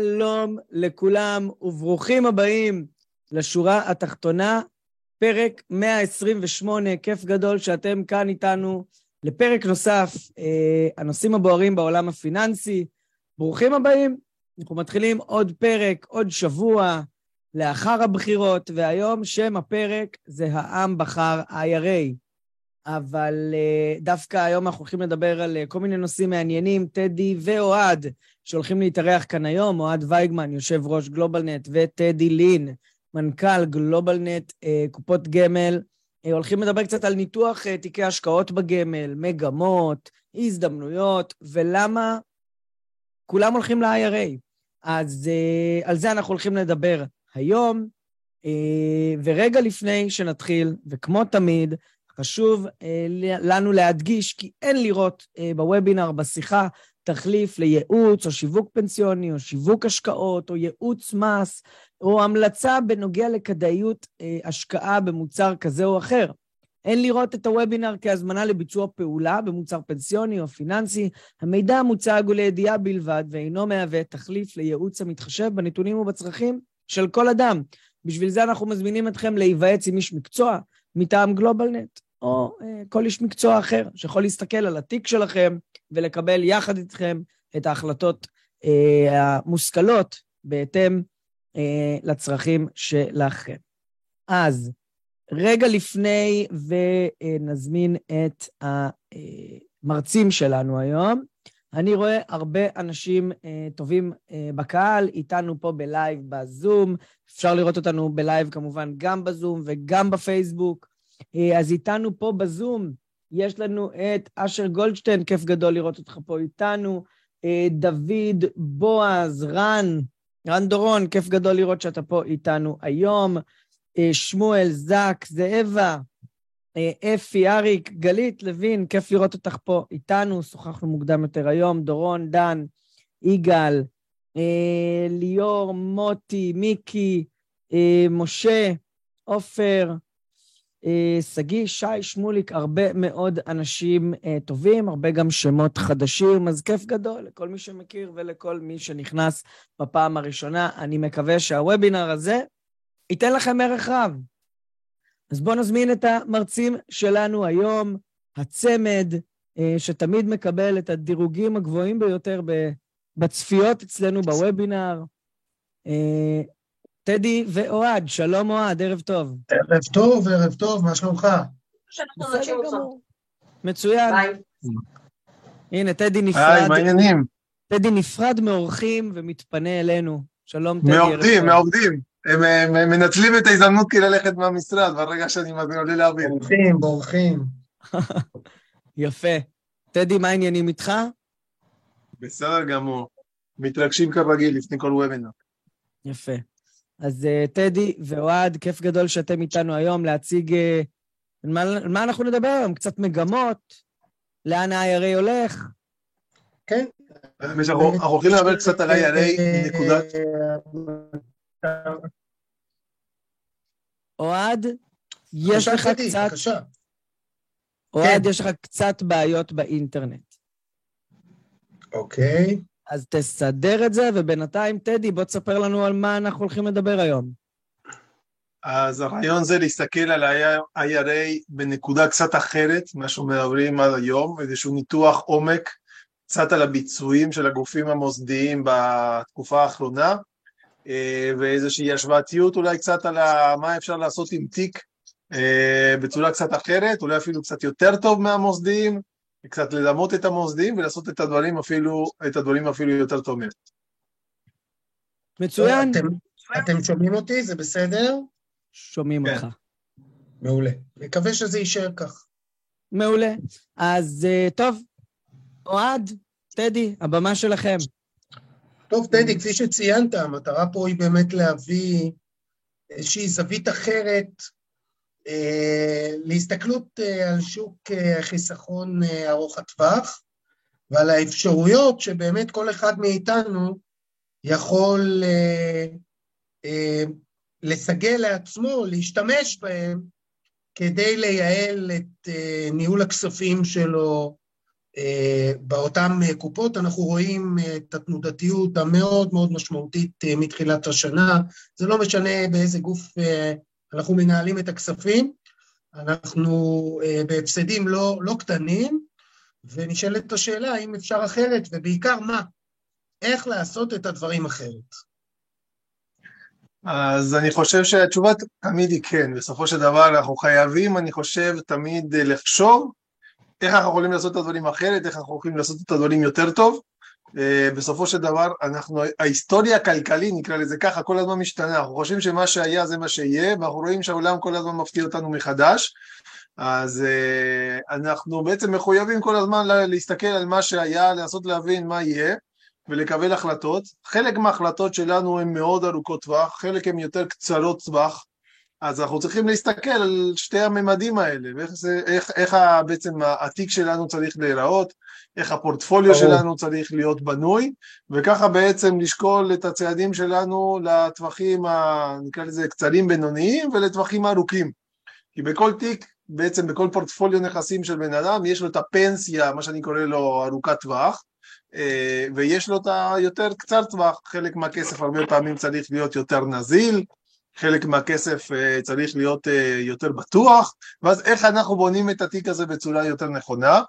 שלום לכולם וברוכים הבאים לשורה התחתונה, פרק 128, כיף גדול שאתם כאן איתנו לפרק נוסף, אה, הנושאים הבוערים בעולם הפיננסי. ברוכים הבאים, אנחנו מתחילים עוד פרק, עוד שבוע לאחר הבחירות, והיום שם הפרק זה העם בחר IRA. אבל uh, דווקא היום אנחנו הולכים לדבר על uh, כל מיני נושאים מעניינים, טדי ואוהד, שהולכים להתארח כאן היום, אוהד וייגמן, יושב ראש גלובלנט, וטדי לין, מנכ"ל גלובלנט, uh, קופות גמל, הולכים לדבר קצת על ניתוח תיקי השקעות בגמל, מגמות, הזדמנויות, ולמה כולם הולכים ל-IRA. אז על זה אנחנו הולכים לדבר היום. ורגע לפני שנתחיל, וכמו תמיד, חשוב אה, לנו להדגיש כי אין לראות אה, בוובינר, בשיחה, תחליף לייעוץ או שיווק פנסיוני או שיווק השקעות או ייעוץ מס או המלצה בנוגע לכדאיות אה, השקעה במוצר כזה או אחר. אין לראות את הוובינר כהזמנה לביצוע פעולה במוצר פנסיוני או פיננסי. המידע המוצג הוא לידיעה בלבד ואינו מהווה תחליף לייעוץ המתחשב בנתונים ובצרכים של כל אדם. בשביל זה אנחנו מזמינים אתכם להיוועץ עם איש מקצוע מטעם גלובלנט, או אה, כל איש מקצוע אחר שיכול להסתכל על התיק שלכם ולקבל יחד איתכם את ההחלטות אה, המושכלות בהתאם אה, לצרכים שלכם. אז רגע לפני ונזמין את המרצים שלנו היום, אני רואה הרבה אנשים אה, טובים אה, בקהל, איתנו פה ב live בזום. אפשר לראות אותנו ב live כמובן גם בזום וגם בפייסבוק. אה, אז איתנו פה בזום יש לנו את אשר גולדשטיין, כיף גדול לראות אותך פה איתנו. אה, דוד, בועז, רן, רן דורון, כיף גדול לראות שאתה פה איתנו היום. אה, שמואל, זק, זאבה, אפי, אריק, גלית, לוין, כיף לראות אותך פה איתנו, שוחחנו מוקדם יותר היום, דורון, דן, יגאל, אה, ליאור, מוטי, מיקי, אה, משה, עופר, שגיא, שי, שמוליק, הרבה מאוד אנשים טובים, הרבה גם שמות חדשים, אז כיף גדול לכל מי שמכיר ולכל מי שנכנס בפעם הראשונה. אני מקווה שהוובינר הזה ייתן לכם ערך רב. אז בואו נזמין את המרצים שלנו היום, הצמד, אה, שתמיד מקבל את הדירוגים הגבוהים ביותר בצפיות אצלנו בוובינר. אה, טדי ואוהד, שלום אוהד, ערב טוב. ערב טוב, ערב טוב, מה שלומך? מצוין. הנה, טדי נפרד. היי, מה העניינים? טדי נפרד מאורחים ומתפנה אלינו. שלום, טדי. מעובדים, מעובדים. הם, הם, הם מנצלים את ההזדמנות כדי ללכת מהמשרד, ברגע שאני מזמין עולה להבין. בורחים, בורחים. יפה. טדי, מה העניינים איתך? בסדר גמור. מתרגשים כרגיל לפני כל וובינר. יפה. אז uh, טדי ואוהד, כיף גדול שאתם איתנו היום להציג... Uh, מה, מה אנחנו נדבר היום? קצת מגמות? לאן ה-IRA הולך? כן. אנחנו הולכים לדבר קצת על IRA מנקודת... אוהד, יש לך קצת... בבקשה. אוהד, כן. יש לך קצת בעיות באינטרנט. אוקיי. אז תסדר את זה, ובינתיים, טדי, בוא תספר לנו על מה אנחנו הולכים לדבר היום. אז הרעיון זה להסתכל על ה-IRA בנקודה קצת אחרת, מה שמדברים עד היום, איזשהו ניתוח עומק, קצת על הביצועים של הגופים המוסדיים בתקופה האחרונה, אה, ואיזושהי השוואתיות אולי קצת על מה אפשר לעשות עם תיק אה, בצורה קצת אחרת, אולי אפילו קצת יותר טוב מהמוסדיים, קצת לדמות את המוסדיים ולעשות את הדברים אפילו, את הדברים אפילו יותר טוב מהם. מצוין. אתם, אתם שומעים אותי? זה בסדר? שומעים כן. אותך. מעולה. מקווה שזה יישאר כך. מעולה. אז אה, טוב, אוהד, טדי, הבמה שלכם. טוב, טדי, כפי שציינת, המטרה פה היא באמת להביא איזושהי זווית אחרת אה, להסתכלות אה, על שוק אה, חיסכון ארוך הטווח ועל האפשרויות שבאמת כל אחד מאיתנו יכול לסגל לעצמו, להשתמש בהם כדי לייעל את ניהול הכספים שלו באותן קופות. אנחנו רואים את התנודתיות המאוד מאוד משמעותית מתחילת השנה. זה לא משנה באיזה גוף אנחנו מנהלים את הכספים, אנחנו בהפסדים לא, לא קטנים, ונשאלת השאלה האם אפשר אחרת, ובעיקר מה? איך לעשות את הדברים אחרת. אז אני חושב שהתשובה תמיד היא כן, בסופו של דבר אנחנו חייבים, אני חושב, תמיד אה, לחשוב איך אנחנו יכולים לעשות את הדברים אחרת, איך אנחנו יכולים לעשות את הדברים יותר טוב, אה, בסופו של דבר, אנחנו, ההיסטוריה הכלכלית, נקרא לזה ככה, כל הזמן משתנה, אנחנו חושבים שמה שהיה זה מה שיהיה, ואנחנו רואים שהעולם כל הזמן מפתיע אותנו מחדש, אז אה, אנחנו בעצם מחויבים כל הזמן להסתכל על מה שהיה, לנסות להבין מה יהיה, ולקבל החלטות. חלק מההחלטות שלנו הן מאוד ארוכות טווח, חלק הן יותר קצרות טווח, אז אנחנו צריכים להסתכל על שתי הממדים האלה, ואיך זה, איך, איך בעצם התיק שלנו צריך להיראות, איך הפורטפוליו שלנו צריך להיות בנוי, וככה בעצם לשקול את הצעדים שלנו לטווחים, ה, נקרא לזה קצרים בינוניים ולטווחים ארוכים. כי בכל תיק, בעצם בכל פורטפוליו נכסים של בן אדם, יש לו את הפנסיה, מה שאני קורא לו ארוכת טווח, אה, ויש לו את היותר קצר טווח, חלק מהכסף הרבה פעמים צריך להיות יותר נזיל, חלק מהכסף אה, צריך להיות אה, יותר בטוח, ואז איך אנחנו בונים את התיק הזה בצורה יותר נכונה.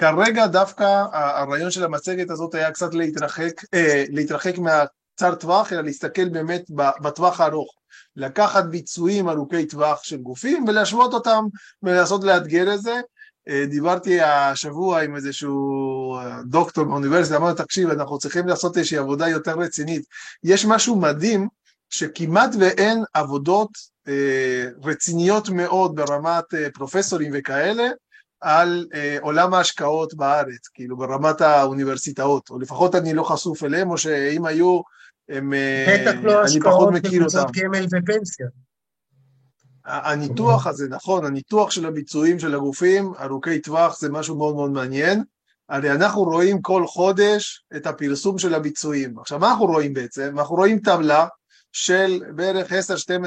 כרגע דווקא הרעיון של המצגת הזאת היה קצת להתרחק, אה, להתרחק מהקצר טווח, אלא להסתכל באמת בטווח הארוך. לקחת ביצועים ארוכי טווח של גופים ולהשוות אותם ולנסות לאתגר את זה. דיברתי השבוע עם איזשהו דוקטור באוניברסיטה, אמרתי, תקשיב, אנחנו צריכים לעשות איזושהי עבודה יותר רצינית. יש משהו מדהים שכמעט ואין עבודות אה, רציניות מאוד ברמת אה, פרופסורים וכאלה על אה, עולם ההשקעות בארץ, כאילו ברמת האוניברסיטאות, או לפחות אני לא חשוף אליהם, או שאם היו, הם, בטח לא השקעות בקבוצות גמל ופנסיה. הניתוח הזה, נכון, הניתוח של הביצועים של הגופים, ארוכי טווח, זה משהו מאוד מאוד מעניין. הרי אנחנו רואים כל חודש את הפרסום של הביצועים. עכשיו, מה אנחנו רואים בעצם? אנחנו רואים טבלה של בערך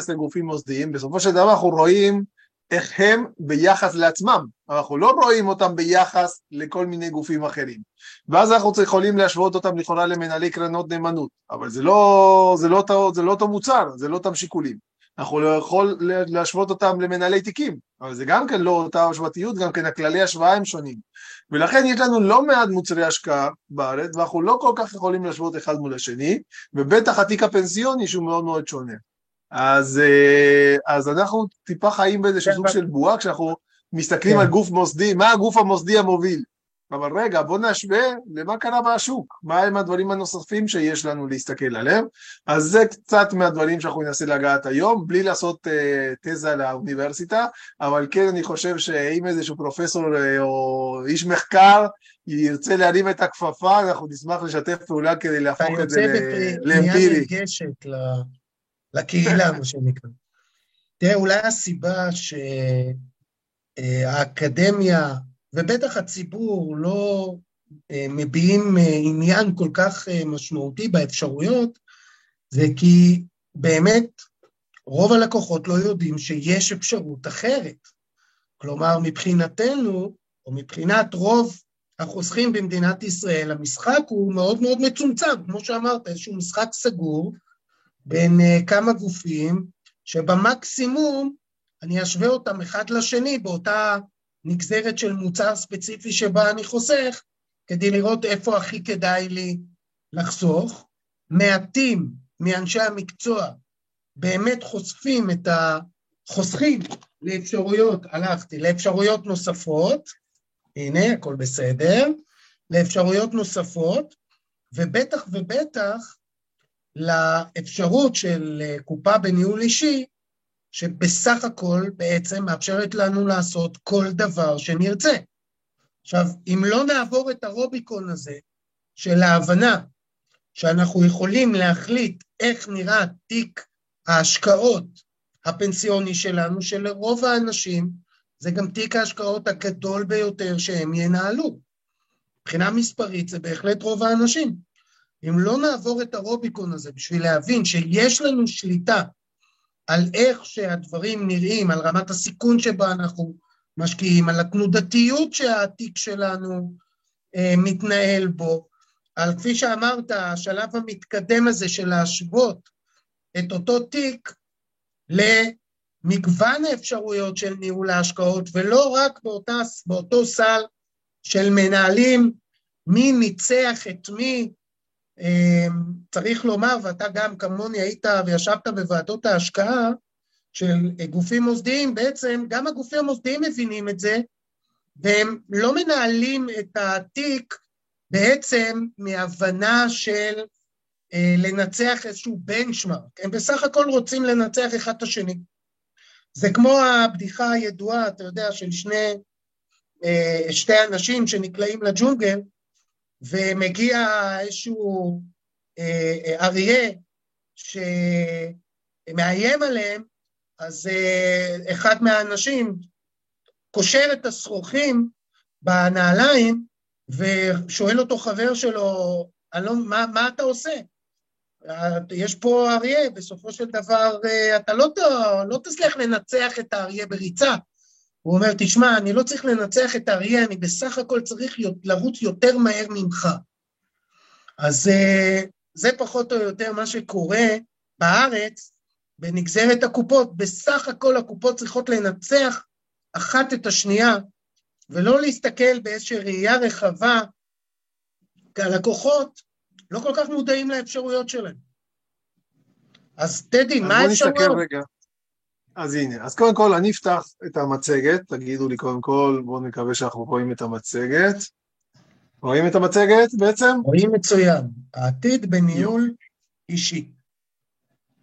10-12 גופים מוסדיים, בסופו של דבר אנחנו רואים איך הם ביחס לעצמם, אנחנו לא רואים אותם ביחס לכל מיני גופים אחרים. ואז אנחנו יכולים להשוות אותם לכאורה למנהלי קרנות נאמנות, אבל זה לא, זה, לא, זה לא אותו מוצר, זה לא אותם שיקולים. אנחנו לא יכול להשוות אותם למנהלי תיקים, אבל זה גם כן לא אותה השוואתיות, גם כן הכללי השוואה הם שונים. ולכן יש לנו לא מעט מוצרי השקעה בארץ, ואנחנו לא כל כך יכולים להשוות אחד מול השני, ובטח התיק הפנסיוני שהוא מאוד מאוד שונה. אז, אה, אז אנחנו טיפה חיים באיזשהו כן, סוג של בועה, כשאנחנו מסתכלים כן. על גוף מוסדי, מה הגוף המוסדי המוביל? אבל רגע, בוא נשווה למה קרה בשוק, מה הם הדברים הנוספים שיש לנו להסתכל עליהם. אז זה קצת מהדברים שאנחנו ננסה לגעת היום, בלי לעשות uh, תזה לאוניברסיטה, אבל כן אני חושב שאם איזשהו פרופסור uh, או איש מחקר ירצה להרים את הכפפה, אנחנו נשמח לשתף פעולה כדי להפוך את זה לאמפירי. אתה יוצא בפנייה נרגשת לקהילה, מה שנקרא. תראה, אולי הסיבה שהאקדמיה אה, ובטח הציבור לא אה, מביעים אה, עניין כל כך אה, משמעותי באפשרויות, זה כי באמת רוב הלקוחות לא יודעים שיש אפשרות אחרת. כלומר, מבחינתנו, או מבחינת רוב החוסכים במדינת ישראל, המשחק הוא מאוד מאוד מצומצם, כמו שאמרת, איזשהו משחק סגור בין כמה גופים, שבמקסימום אני אשווה אותם אחד לשני באותה נגזרת של מוצר ספציפי שבה אני חוסך, כדי לראות איפה הכי כדאי לי לחסוך. מעטים מאנשי המקצוע באמת חושפים את החוסכים לאפשרויות, הלכתי, לאפשרויות נוספות, הנה, הכל בסדר, לאפשרויות נוספות, ובטח ובטח לאפשרות של קופה בניהול אישי שבסך הכל בעצם מאפשרת לנו לעשות כל דבר שנרצה. עכשיו, אם לא נעבור את הרוביקון הזה של ההבנה שאנחנו יכולים להחליט איך נראה תיק ההשקעות הפנסיוני שלנו, שלרוב האנשים זה גם תיק ההשקעות הגדול ביותר שהם ינהלו. מבחינה מספרית זה בהחלט רוב האנשים. אם לא נעבור את הרוביקון הזה בשביל להבין שיש לנו שליטה על איך שהדברים נראים, על רמת הסיכון שבה אנחנו משקיעים, על התנודתיות שהתיק שלנו אה, מתנהל בו, על כפי שאמרת, השלב המתקדם הזה של להשוות את אותו תיק למגוון האפשרויות של ניהול ההשקעות, ולא רק באותה, באותו סל של מנהלים מי ניצח את מי, צריך לומר, ואתה גם כמוני היית וישבת בוועדות ההשקעה של גופים מוסדיים, בעצם גם הגופים המוסדיים מבינים את זה, והם לא מנהלים את התיק בעצם מהבנה של אה, לנצח איזשהו בנצ'מארק, הם בסך הכל רוצים לנצח אחד את השני. זה כמו הבדיחה הידועה, אתה יודע, של שני, אה, שתי אנשים שנקלעים לג'ונגל, ומגיע איזשהו אה, אה, אריה שמאיים עליהם, אז אה, אחד מהאנשים קושר את השרוכים בנעליים ושואל אותו חבר שלו, לא, מה, מה אתה עושה? יש פה אריה, בסופו של דבר אתה לא, לא תצליח לנצח את האריה בריצה, הוא אומר, תשמע, אני לא צריך לנצח את האריה, אני בסך הכל צריך לרוץ יותר מהר ממך. אז אה, זה פחות או יותר מה שקורה בארץ בנגזרת הקופות. בסך הכל הקופות צריכות לנצח אחת את השנייה, ולא להסתכל באיזושהי ראייה רחבה, כי הלקוחות לא כל כך מודעים לאפשרויות שלהם. אז טדי, מה האפשרויות? בוא נסתכל רגע. אז הנה, אז קודם כל אני אפתח את המצגת, תגידו לי קודם כל, בואו נקווה שאנחנו רואים את המצגת. רואים את המצגת בעצם? רואים מצוין, העתיד בניהול אישי.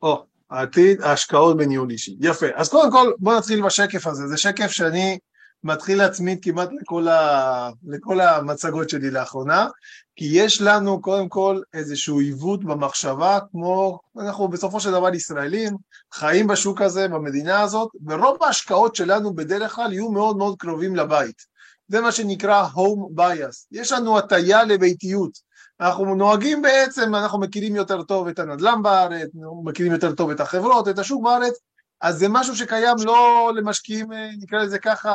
או, העתיד, ההשקעות בניהול אישי. יפה. אז קודם כל, בואו נתחיל בשקף הזה. זה שקף שאני מתחיל להצמיד כמעט לכל, ה... לכל המצגות שלי לאחרונה, כי יש לנו קודם כל איזשהו עיוות במחשבה, כמו אנחנו בסופו של דבר ישראלים, חיים בשוק הזה, במדינה הזאת, ורוב ההשקעות שלנו בדרך כלל יהיו מאוד מאוד קרובים לבית. זה מה שנקרא home bias. יש לנו הטיה לביתיות. אנחנו נוהגים בעצם, אנחנו מכירים יותר טוב את הנדל"ן בארץ, מכירים יותר טוב את החברות, את השוק בארץ, אז זה משהו שקיים לא למשקיעים, אה, נקרא לזה ככה,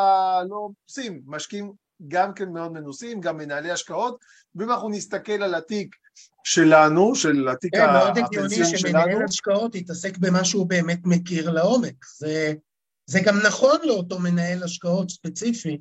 לא מנוסים, משקיעים גם כן מאוד מנוסים, גם מנהלי השקעות, ואם אנחנו נסתכל על התיק שלנו, של התיק הפנסיוני שלנו... כן, מאוד הגיוני שמנהל השקעות יתעסק במה שהוא באמת מכיר לעומק. זה, זה גם נכון לאותו מנהל השקעות ספציפי,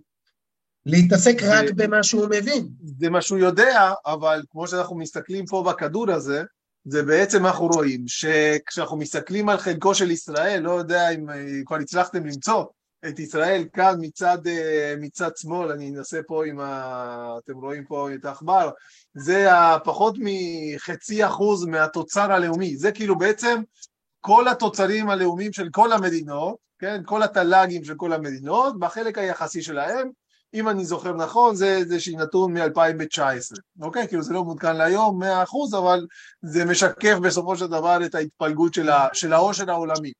להתעסק רק במה שהוא מבין. זה מה שהוא יודע, אבל כמו שאנחנו מסתכלים פה בכדור הזה, זה בעצם אנחנו רואים שכשאנחנו מסתכלים על חלקו של ישראל, לא יודע אם אה, כבר הצלחתם למצוא את ישראל כאן מצד, אה, מצד שמאל, אני אנסה פה עם ה... אתם רואים פה את העכבר, זה פחות מחצי אחוז מהתוצר הלאומי, זה כאילו בעצם כל התוצרים הלאומיים של כל המדינות, כן, כל התל"גים של כל המדינות, בחלק היחסי שלהם, אם אני זוכר נכון, זה איזשהי נתון מ-2019, אוקיי? כאילו זה לא מעודכן להיום 100%, אבל זה משקף בסופו של דבר את ההתפלגות של, ה, של העושר העולמי.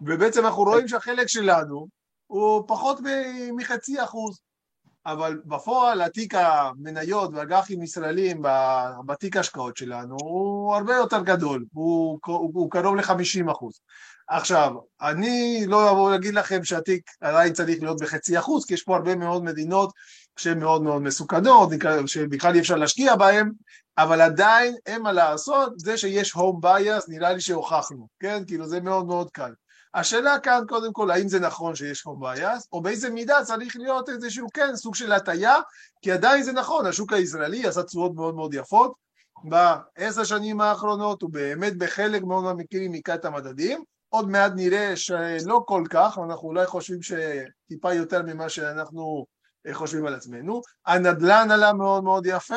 ובעצם אנחנו רואים שהחלק שלנו הוא פחות מחצי אחוז, אבל בפועל התיק המניות והג"חים ישראלים בתיק ההשקעות שלנו הוא הרבה יותר גדול, הוא, הוא, קרוב ל-50 אחוז. עכשיו, אני לא אבוא להגיד לכם שהתיק עדיין צריך להיות בחצי אחוז, כי יש פה הרבה מאוד מדינות שהן מאוד מאוד מסוכנות, שבכלל אי אפשר להשקיע בהן, אבל עדיין אין מה לעשות, זה שיש home bias נראה לי שהוכחנו, כן? כאילו זה מאוד מאוד קל. השאלה כאן קודם כל האם זה נכון שיש home bias, או באיזה מידה צריך להיות איזשהו כן סוג של הטיה, כי עדיין זה נכון, השוק הישראלי עשה תשואות מאוד מאוד יפות בעשר שנים האחרונות, הוא באמת בחלק מאוד מהמקרים היכה את המדדים, עוד מעט נראה שלא כל כך, אנחנו אולי חושבים שטיפה יותר ממה שאנחנו חושבים על עצמנו. הנדל"ן עלה מאוד מאוד יפה,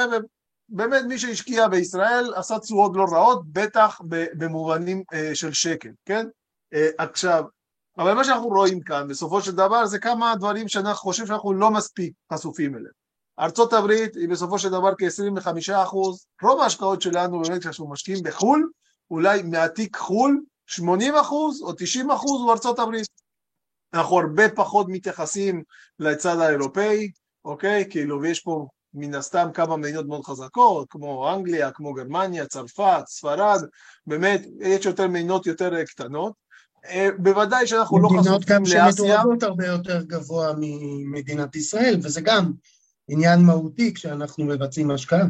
ובאמת מי שהשקיע בישראל עשה תשואות לא רעות, בטח במובנים אה, של שקל, כן? אה, עכשיו, אבל מה שאנחנו רואים כאן בסופו של דבר זה כמה דברים שאנחנו חושבים שאנחנו לא מספיק חשופים אליהם. ארצות הברית היא בסופו של דבר כ-25 אחוז, רוב ההשקעות שלנו באמת כשאנחנו משקיעים בחו"ל, אולי מהתיק חו"ל, 80 אחוז או 90 אחוז הוא ארצות הברית. אנחנו הרבה פחות מתייחסים לצד האירופאי, אוקיי? כאילו, ויש פה מן הסתם כמה מדינות מאוד חזקות, כמו אנגליה, כמו גרמניה, צרפת, ספרד, באמת, יש יותר מדינות יותר קטנות. אה, בוודאי שאנחנו לא חשופים לאסיה. מדינות גם שמתועבות הרבה יותר גבוה ממדינת ישראל, וזה גם עניין מהותי כשאנחנו מבצעים השקעה.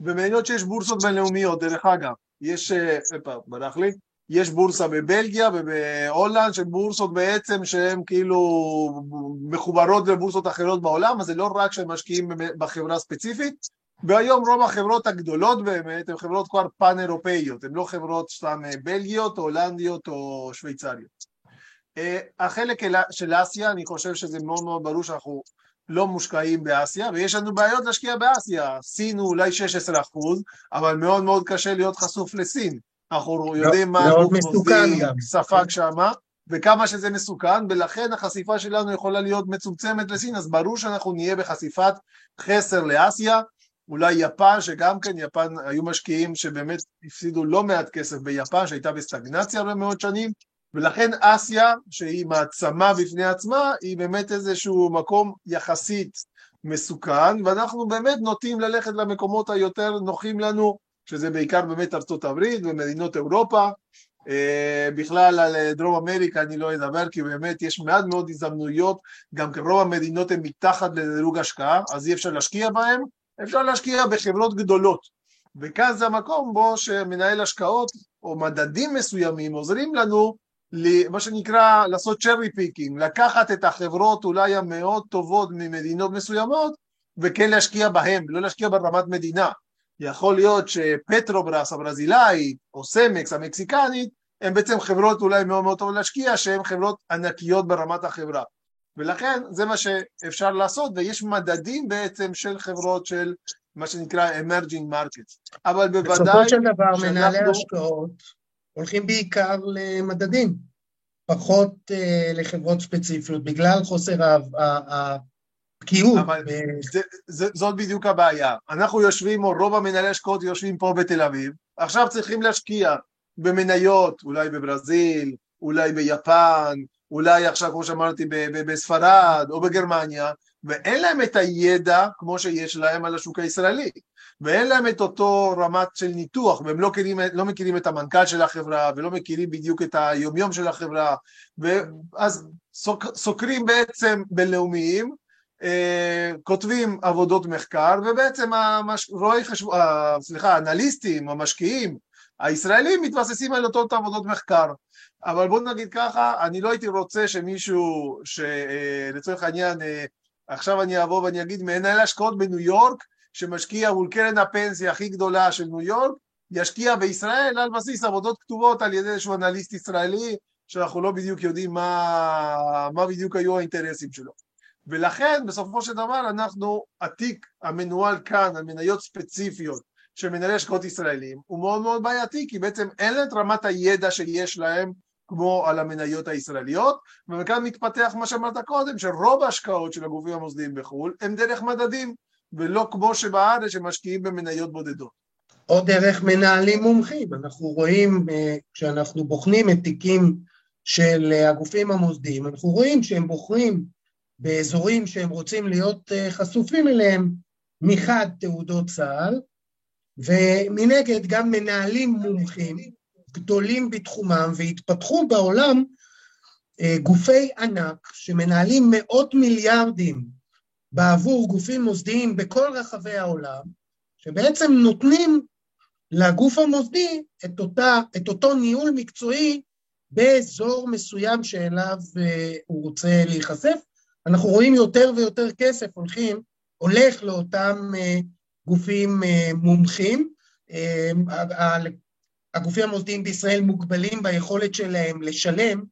במדינות שיש בורסות בינלאומיות, דרך אגב, יש, איפה, אה, ברח לי? יש בורסה בבלגיה ובהולנד, שהן בורסות בעצם שהן כאילו מחוברות לבורסות אחרות בעולם, אז זה לא רק שהם משקיעים בחברה ספציפית, והיום רוב החברות הגדולות באמת הן חברות כבר פן-אירופאיות, הן לא חברות סתם אה, בלגיות, הולנדיות או שוויצריות. אה, החלק של אסיה, אני חושב שזה מאוד מאוד ברור שאנחנו לא מושקעים באסיה, ויש לנו בעיות להשקיע באסיה. סין הוא אולי 16 אחוז, אבל מאוד מאוד קשה להיות חשוף לסין. אנחנו לא, יודעים מה הגוף מוסדי ספג שמה, וכמה שזה מסוכן, ולכן החשיפה שלנו יכולה להיות מצומצמת לסין, אז ברור שאנחנו נהיה בחשיפת חסר לאסיה, אולי יפן, שגם כן, יפן היו משקיעים שבאמת הפסידו לא מעט כסף ביפן, שהייתה בסטגנציה הרבה מאוד שנים, ולכן אסיה, שהיא מעצמה בפני עצמה, היא באמת איזשהו מקום יחסית מסוכן, ואנחנו באמת נוטים ללכת למקומות היותר נוחים לנו, שזה בעיקר באמת ארצות הברית ומדינות אירופה. Uh, בכלל על דרום אמריקה אני לא אדבר כי באמת יש מעט מאוד הזדמנויות, גם רוב המדינות הן מתחת לדירוג השקעה, אז אי אפשר להשקיע בהן, אפשר להשקיע בחברות גדולות. וכאן זה המקום בו שמנהל השקעות או מדדים מסוימים עוזרים לנו מה שנקרא לעשות cherry picking, לקחת את החברות אולי המאוד טובות ממדינות מסוימות וכן להשקיע בהן, לא להשקיע ברמת מדינה. יכול להיות שפטרוברס הברזילאית או סמקס המקסיקנית הן בעצם חברות אולי מאוד מאוד טובות להשקיע שהן חברות ענקיות ברמת החברה ולכן זה מה שאפשר לעשות ויש מדדים בעצם של חברות של מה שנקרא emerging markets אבל בוודאי בסופו של דבר. מנהלי השקעות הולכים בעיקר למדדים, פחות uh, לחברות ספציפיות, בגלל חוסר הבקיאות. אבל ב... זה, זה, זאת בדיוק הבעיה. אנחנו יושבים, או רוב המנהלי השקעות יושבים פה בתל אביב, עכשיו צריכים להשקיע במניות, אולי בברזיל, אולי ביפן, אולי עכשיו, כמו שאמרתי, בספרד או בגרמניה, ואין להם את הידע כמו שיש להם על השוק הישראלי. ואין להם את אותו רמת של ניתוח, והם לא, מכירים, לא מכירים את המנכ"ל של החברה, ולא מכירים בדיוק את היומיום של החברה, ואז סוק, סוקרים בעצם בינלאומיים, אה, כותבים עבודות מחקר, ובעצם המש... רואי חשב... אה, סליחה, האנליסטים, המשקיעים, הישראלים מתבססים על אותות עבודות מחקר. אבל בואו נגיד ככה, אני לא הייתי רוצה שמישהו, שלצורך אה, העניין, אה, עכשיו אני אבוא ואני אגיד מנהל השקעות בניו יורק, שמשקיע מול קרן הפנסיה הכי גדולה של ניו יורק, ישקיע בישראל על בסיס עבודות כתובות על ידי איזשהו אנליסט ישראלי, שאנחנו לא בדיוק יודעים מה, מה בדיוק היו האינטרסים שלו. ולכן בסופו של דבר אנחנו, התיק המנוהל כאן על מניות ספציפיות של מנהלי השקעות ישראלים הוא מאוד מאוד בעייתי כי בעצם אין להם את רמת הידע שיש להם כמו על המניות הישראליות וכאן מתפתח מה שאמרת קודם שרוב ההשקעות של הגופים המוסדיים בחו"ל הם דרך מדדים ולא כמו שבארץ שמשקיעים במניות בודדות. או דרך מנהלים מומחים, אנחנו רואים אה, כשאנחנו בוחנים את תיקים של אה, הגופים המוסדיים, אנחנו רואים שהם בוחרים באזורים שהם רוצים להיות אה, חשופים אליהם מחד תעודות צה"ל, ומנגד גם מנהלים מומחים גדולים בתחומם והתפתחו בעולם גופי ענק שמנהלים מאות מיליארדים בעבור גופים מוסדיים בכל רחבי העולם, שבעצם נותנים לגוף המוסדי את, אותה, את אותו ניהול מקצועי באזור מסוים שאליו אה, הוא רוצה להיחשף. אנחנו רואים יותר ויותר כסף הולכים, הולך לאותם אה, גופים אה, מומחים. הגופים המוסדיים בישראל מוגבלים ביכולת שלהם לשלם,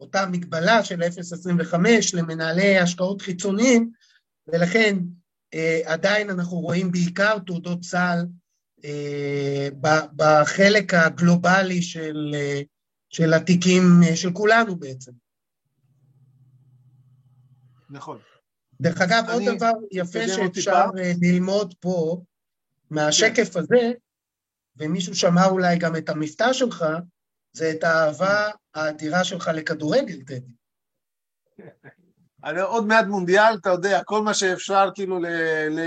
אותה מגבלה של 0.25 למנהלי השקעות חיצוניים, ולכן אה, עדיין אנחנו רואים בעיקר תעודות צה"ל אה, בחלק הגלובלי של, אה, של התיקים אה, של כולנו בעצם. נכון. דרך אגב, עוד דבר יפה שאפשר. אה, ללמוד פה, מהשקף הזה, ומישהו שמע אולי גם את המבטא שלך, זה את האהבה האדירה שלך לכדורגל, טדי. אני עוד מעט מונדיאל, אתה יודע, כל מה שאפשר כאילו ל... ל...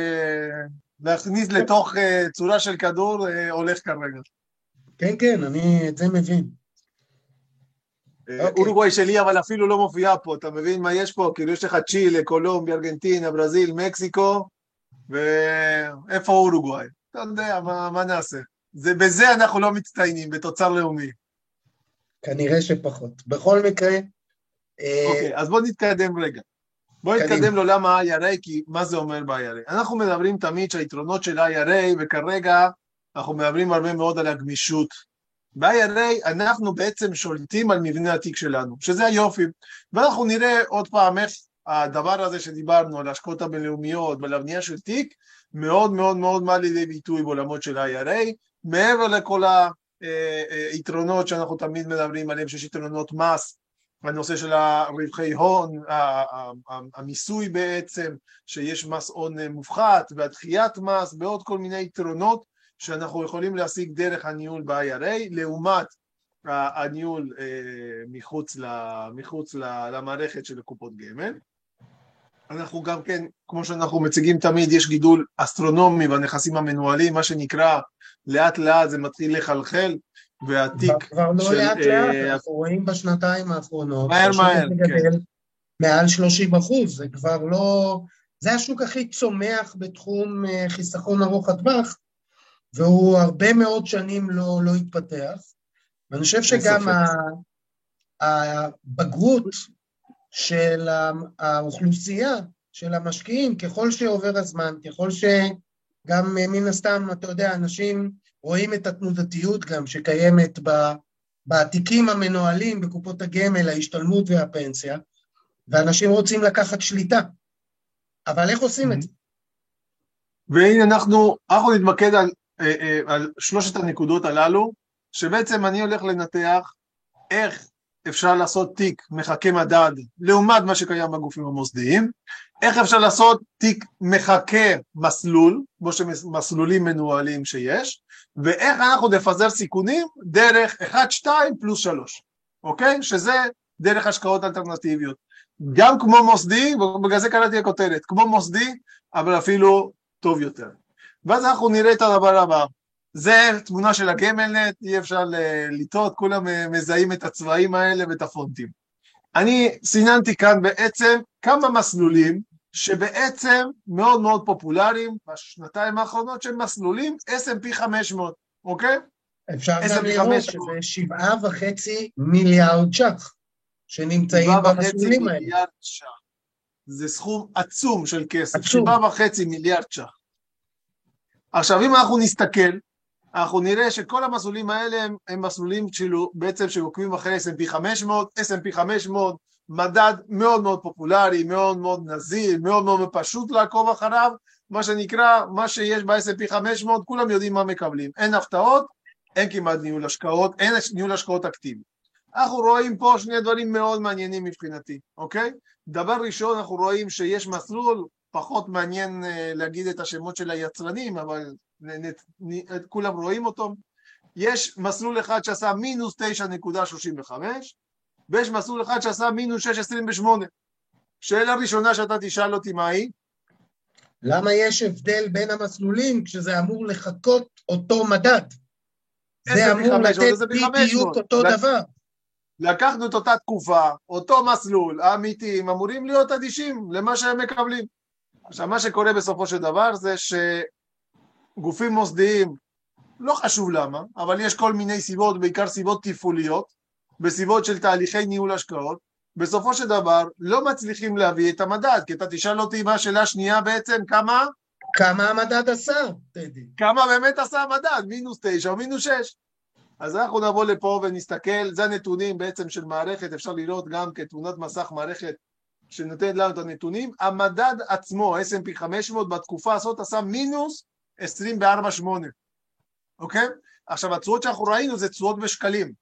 להכניס לתוך אה, צורה של כדור אה, הולך כרגע. כן, כן, אני את זה מבין. אה, אוקיי. אורוגוואי שלי אבל אפילו לא מופיעה פה, אתה מבין מה יש פה? כאילו יש לך צ'ילה, קולומביה, ארגנטינה, ברזיל, מקסיקו, ואיפה אורוגוואי? אתה יודע, מה, מה נעשה? זה, בזה אנחנו לא מצטיינים, בתוצר לאומי. כנראה שפחות. בכל מקרה, אה, אוקיי, אז בוא נתקדם רגע. בוא קדימה. נתקדם לעולם ה-IRA, כי מה זה אומר ב-IRA? אנחנו מדברים תמיד שהיתרונות של ה-IRA, וכרגע אנחנו מדברים הרבה מאוד על הגמישות. ב-IRA אנחנו בעצם שולטים על מבנה התיק שלנו, שזה היופי. ואנחנו נראה עוד פעם איך הדבר הזה שדיברנו על ההשקעות הבינלאומיות ועל הבנייה של תיק, מאוד מאוד מאוד בא לידי ביטוי בעולמות של ה-IRA, מעבר לכל היתרונות שאנחנו תמיד מדברים עליהם, שיש יתרונות מס, הנושא של הרווחי הון, המיסוי בעצם, שיש מס הון מופחת, והדחיית מס, ועוד כל מיני יתרונות שאנחנו יכולים להשיג דרך הניהול ב-IRA, לעומת הניהול אה, מחוץ, ל- מחוץ ל- למערכת של קופות גמל. אנחנו גם כן, כמו שאנחנו מציגים תמיד, יש גידול אסטרונומי בנכסים המנוהלים, מה שנקרא, לאט לאט זה מתחיל לחלחל, והתיק כבר לא של, לאט לאט, אה, אנחנו רואים בשנתיים האחרונות, מהר, מהר, כן. מעל 30 אחוז, זה כבר לא... זה השוק הכי צומח בתחום אה, חיסכון ארוך הטווח, והוא הרבה מאוד שנים לא, לא התפתח. ואני חושב שגם. ה- הבגרות של האוכלוסייה, של המשקיעים, ככל שעובר הזמן, ככל שגם מן הסתם, אתה יודע, אנשים רואים את התנודתיות גם שקיימת ב- בתיקים המנוהלים בקופות הגמל, ההשתלמות והפנסיה, ואנשים רוצים לקחת שליטה. אבל איך עושים את זה? והנה אנחנו, אנחנו נתמקד על, על שלושת הנקודות הללו, שבעצם אני הולך לנתח איך אפשר לעשות תיק מחכה מדד לעומת מה שקיים בגופים המוסדיים, איך אפשר לעשות תיק מחכה מסלול, כמו שמסלולים מנוהלים שיש, ואיך אנחנו נפזר סיכונים דרך 1, 2 פלוס 3, אוקיי? שזה דרך השקעות אלטרנטיביות. גם כמו מוסדי, ובגלל זה קראתי הכותרת, כמו מוסדי, אבל אפילו טוב יותר. ואז אנחנו נראה את הדבר הבא. זה תמונה של הגמלנט, אי אפשר ל- לטעות, כולם אה, מזהים את הצבעים האלה ואת הפונטים. אני סיננתי כאן בעצם כמה מסלולים שבעצם מאוד מאוד פופולריים בשנתיים האחרונות שהם מסלולים S&P 500, אוקיי? אפשר גם לראות שזה שבעה וחצי מיליארד ש"ח שנמצאים במסלולים האלה. מיליארד ש"ח. זה סכום עצום של כסף. שבעה וחצי מיליארד ש"ח. עכשיו אם אנחנו נסתכל, אנחנו נראה שכל המסלולים האלה הם, הם מסלולים שלו, בעצם שעוקבים אחרי S&P 500, S&P 500 מדד מאוד מאוד פופולרי, מאוד מאוד נזיל, מאוד מאוד פשוט לעקוב אחריו, מה שנקרא, מה שיש ב-S&P 500, כולם יודעים מה מקבלים, אין הפתעות, אין כמעט ניהול השקעות, אין ניהול השקעות אקטיבי. אנחנו רואים פה שני דברים מאוד מעניינים מבחינתי, אוקיי? דבר ראשון, אנחנו רואים שיש מסלול, פחות מעניין אה, להגיד את השמות של היצרנים, אבל כולם רואים אותו. יש מסלול אחד שעשה מינוס 9.35, ויש מסלול אחד שעשה מינוס 6.28. שאלה ראשונה שאתה תשאל אותי מה היא? למה יש הבדל בין המסלולים כשזה אמור לחקות אותו מדד? זה אמור 500, לתת בדיוק 500. אותו לק- דבר. לקחנו את אותה תקופה, אותו מסלול, העמיתים אמורים להיות אדישים למה שהם מקבלים. עכשיו, מה שקורה בסופו של דבר זה שגופים מוסדיים, לא חשוב למה, אבל יש כל מיני סיבות, בעיקר סיבות תפעוליות, בסיבות של תהליכי ניהול השקעות, בסופו של דבר לא מצליחים להביא את המדד, כי אתה תשאל אותי מה השאלה השנייה בעצם, כמה, כמה המדד עשה, טדי? כמה באמת עשה המדד, מינוס תשע או מינוס שש. אז אנחנו נבוא לפה ונסתכל, זה הנתונים בעצם של מערכת, אפשר לראות גם כתמונת מסך מערכת שנותנת לנו את הנתונים. המדד עצמו, S&P 500, בתקופה הזאת עשה מינוס 24.8, אוקיי? עכשיו, התשואות שאנחנו ראינו זה תשואות בשקלים,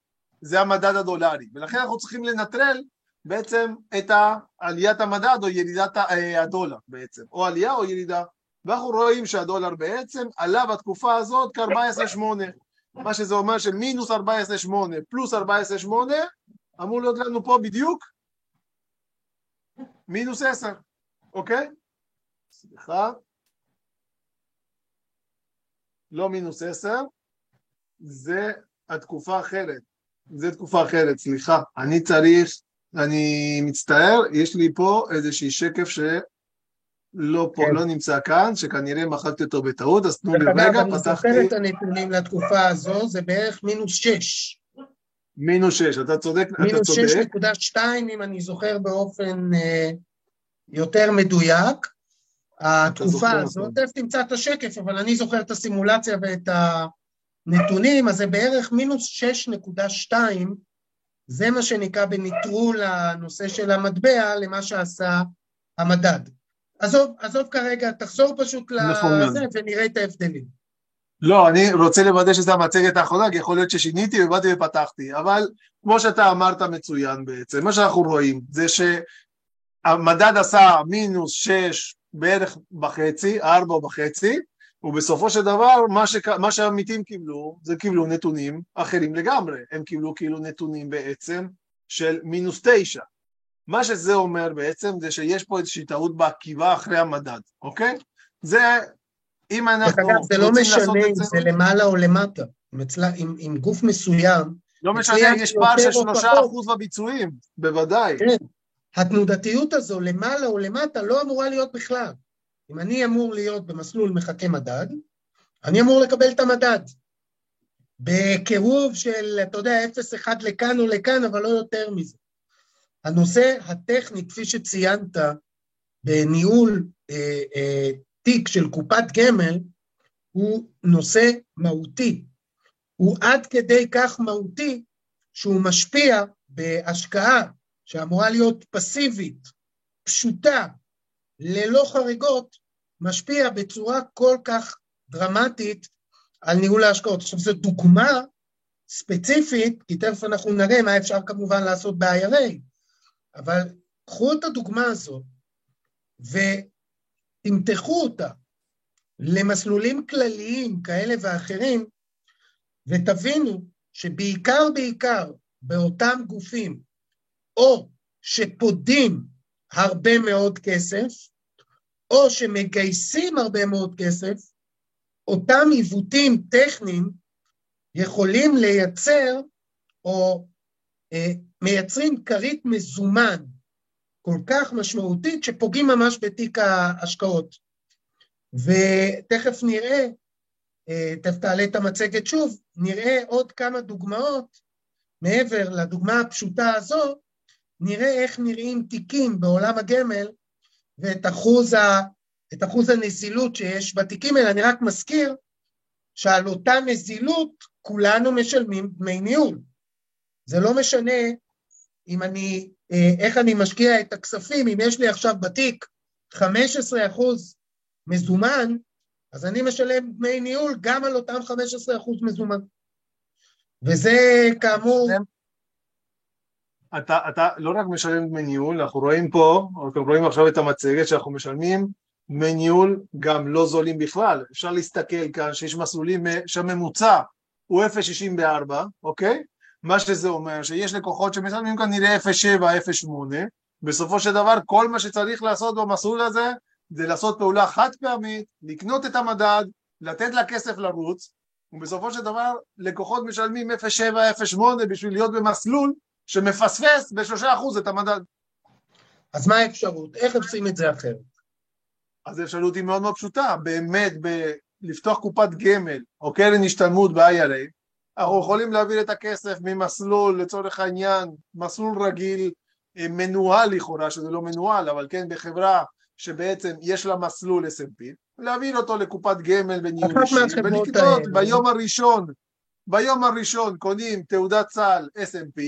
זה המדד הדולרי, ולכן אנחנו צריכים לנטרל בעצם את עליית המדד או ירידת אה, הדולר בעצם, או עלייה או ירידה, ואנחנו רואים שהדולר בעצם עלה בתקופה הזאת כ-14.8, מה שזה אומר שמינוס 14.8 פלוס 14.8 אמור להיות לנו פה בדיוק מינוס 10, אוקיי? סליחה, לא מינוס 10, זה התקופה האחרת, זה תקופה אחרת, סליחה, אני צריך, אני מצטער, יש לי פה איזושהי שקף שלא פה, כן. לא נמצא כאן, שכנראה מחקתי אותו בטעות, אז תנו לי רגע, פתחתי... אני זוכר את הנתונים לתקופה הזו, זה בערך מינוס 6. מינוס 6, אתה צודק, מינוס אתה צודק. מינוס 6.2, אם אני זוכר באופן אה, יותר מדויק. התקופה הזאת, תכף תמצא את השקף, אבל אני זוכר את הסימולציה ואת הנתונים, אז זה בערך מינוס 6.2, זה מה שנקרא בניטרול הנושא של המטבע למה שעשה המדד. עזוב, עזוב כרגע, תחזור פשוט לזה ונראה את ההבדלים. לא, אני רוצה לוודא שזו המצגת האחרונה, כי יכול להיות ששיניתי ובאתי ופתחתי, אבל כמו שאתה אמרת מצוין בעצם, מה שאנחנו רואים זה שהמדד עשה מינוס שש בערך בחצי, ארבע וחצי, ובסופו של דבר מה, שק... מה שהעמיתים קיבלו זה קיבלו נתונים אחרים לגמרי, הם קיבלו כאילו נתונים בעצם של מינוס תשע. מה שזה אומר בעצם זה שיש פה איזושהי טעות בעקיבה אחרי המדד, אוקיי? זה, אם אנחנו אגב, זה לא משנה אם זה למעלה או למטה, אם, אם, אם גוף מסוים... לא משנה, יש פער של שלושה אחוז בביצועים, בוודאי. כן, התנודתיות הזו למעלה או למטה לא אמורה להיות בכלל. אם אני אמור להיות במסלול מחכה מדד, אני אמור לקבל את המדד. בקירוב של, אתה יודע, 0-1 לכאן או לכאן, אבל לא יותר מזה. הנושא הטכני, כפי שציינת, בניהול אה, אה, תיק של קופת גמל, הוא נושא מהותי. הוא עד כדי כך מהותי שהוא משפיע בהשקעה שאמורה להיות פסיבית, פשוטה, ללא חריגות, משפיע בצורה כל כך דרמטית על ניהול ההשקעות. עכשיו, זו דוגמה ספציפית, כי תכף אנחנו נראה מה אפשר כמובן לעשות ב-IRA, אבל קחו את הדוגמה הזו ותמתחו אותה למסלולים כלליים כאלה ואחרים, ותבינו שבעיקר בעיקר באותם גופים או שפודים הרבה מאוד כסף, או שמגייסים הרבה מאוד כסף, אותם עיוותים טכניים יכולים לייצר, או אה, מייצרים כרית מזומן כל כך משמעותית, שפוגעים ממש בתיק ההשקעות. ותכף נראה, אה, תכף תעלה את המצגת שוב, נראה עוד כמה דוגמאות מעבר לדוגמה הפשוטה הזו, נראה איך נראים תיקים בעולם הגמל ואת אחוז, ה, את אחוז הנזילות שיש בתיקים האלה. אני רק מזכיר שעל אותה נזילות כולנו משלמים דמי ניהול. זה לא משנה אם אני, אה, איך אני משקיע את הכספים, אם יש לי עכשיו בתיק 15 אחוז מזומן, אז אני משלם דמי ניהול גם על אותם 15 אחוז מזומן. וזה כאמור... אתה, אתה לא רק משלם דמי ניהול, אנחנו רואים פה, אתם רואים עכשיו את המצגת שאנחנו משלמים דמי ניהול גם לא זולים בכלל, אפשר להסתכל כאן שיש מסלולים שהממוצע הוא 0.64, אוקיי? מה שזה אומר שיש לקוחות שמשלמים כנראה 0.7, 0.8, בסופו של דבר כל מה שצריך לעשות במסלול הזה זה לעשות פעולה חד פעמית, לקנות את המדד, לתת לכסף לרוץ, ובסופו של דבר לקוחות משלמים 0.7, 0.8 בשביל להיות במסלול שמפספס בשלושה אחוז את המדד. אז מה האפשרות? איך עושים את זה אחרת? אז האפשרות היא מאוד מאוד פשוטה, באמת ב- לפתוח קופת גמל או קרן השתלמות ב-IRA, אנחנו יכולים להעביר את הכסף ממסלול לצורך העניין, מסלול רגיל אה, מנוהל לכאורה, שזה לא מנוהל, אבל כן בחברה שבעצם יש לה מסלול S&P, להעביר אותו לקופת גמל בניהול אישי, ולקנות ביום הראשון, ביום הראשון קונים תעודת סל S&P,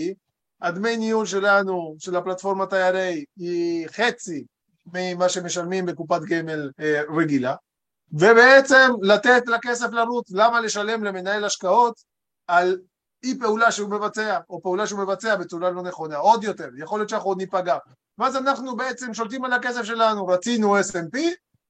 הדמי ניהול שלנו, של הפלטפורמת IRA, היא חצי ממה שמשלמים בקופת גמל אה, רגילה, ובעצם לתת לכסף לרוץ, למה לשלם למנהל השקעות על אי פעולה שהוא מבצע, או פעולה שהוא מבצע בצורה לא נכונה, עוד יותר, יכול להיות שאנחנו עוד ניפגע. ואז אנחנו בעצם שולטים על הכסף שלנו, רצינו S&P,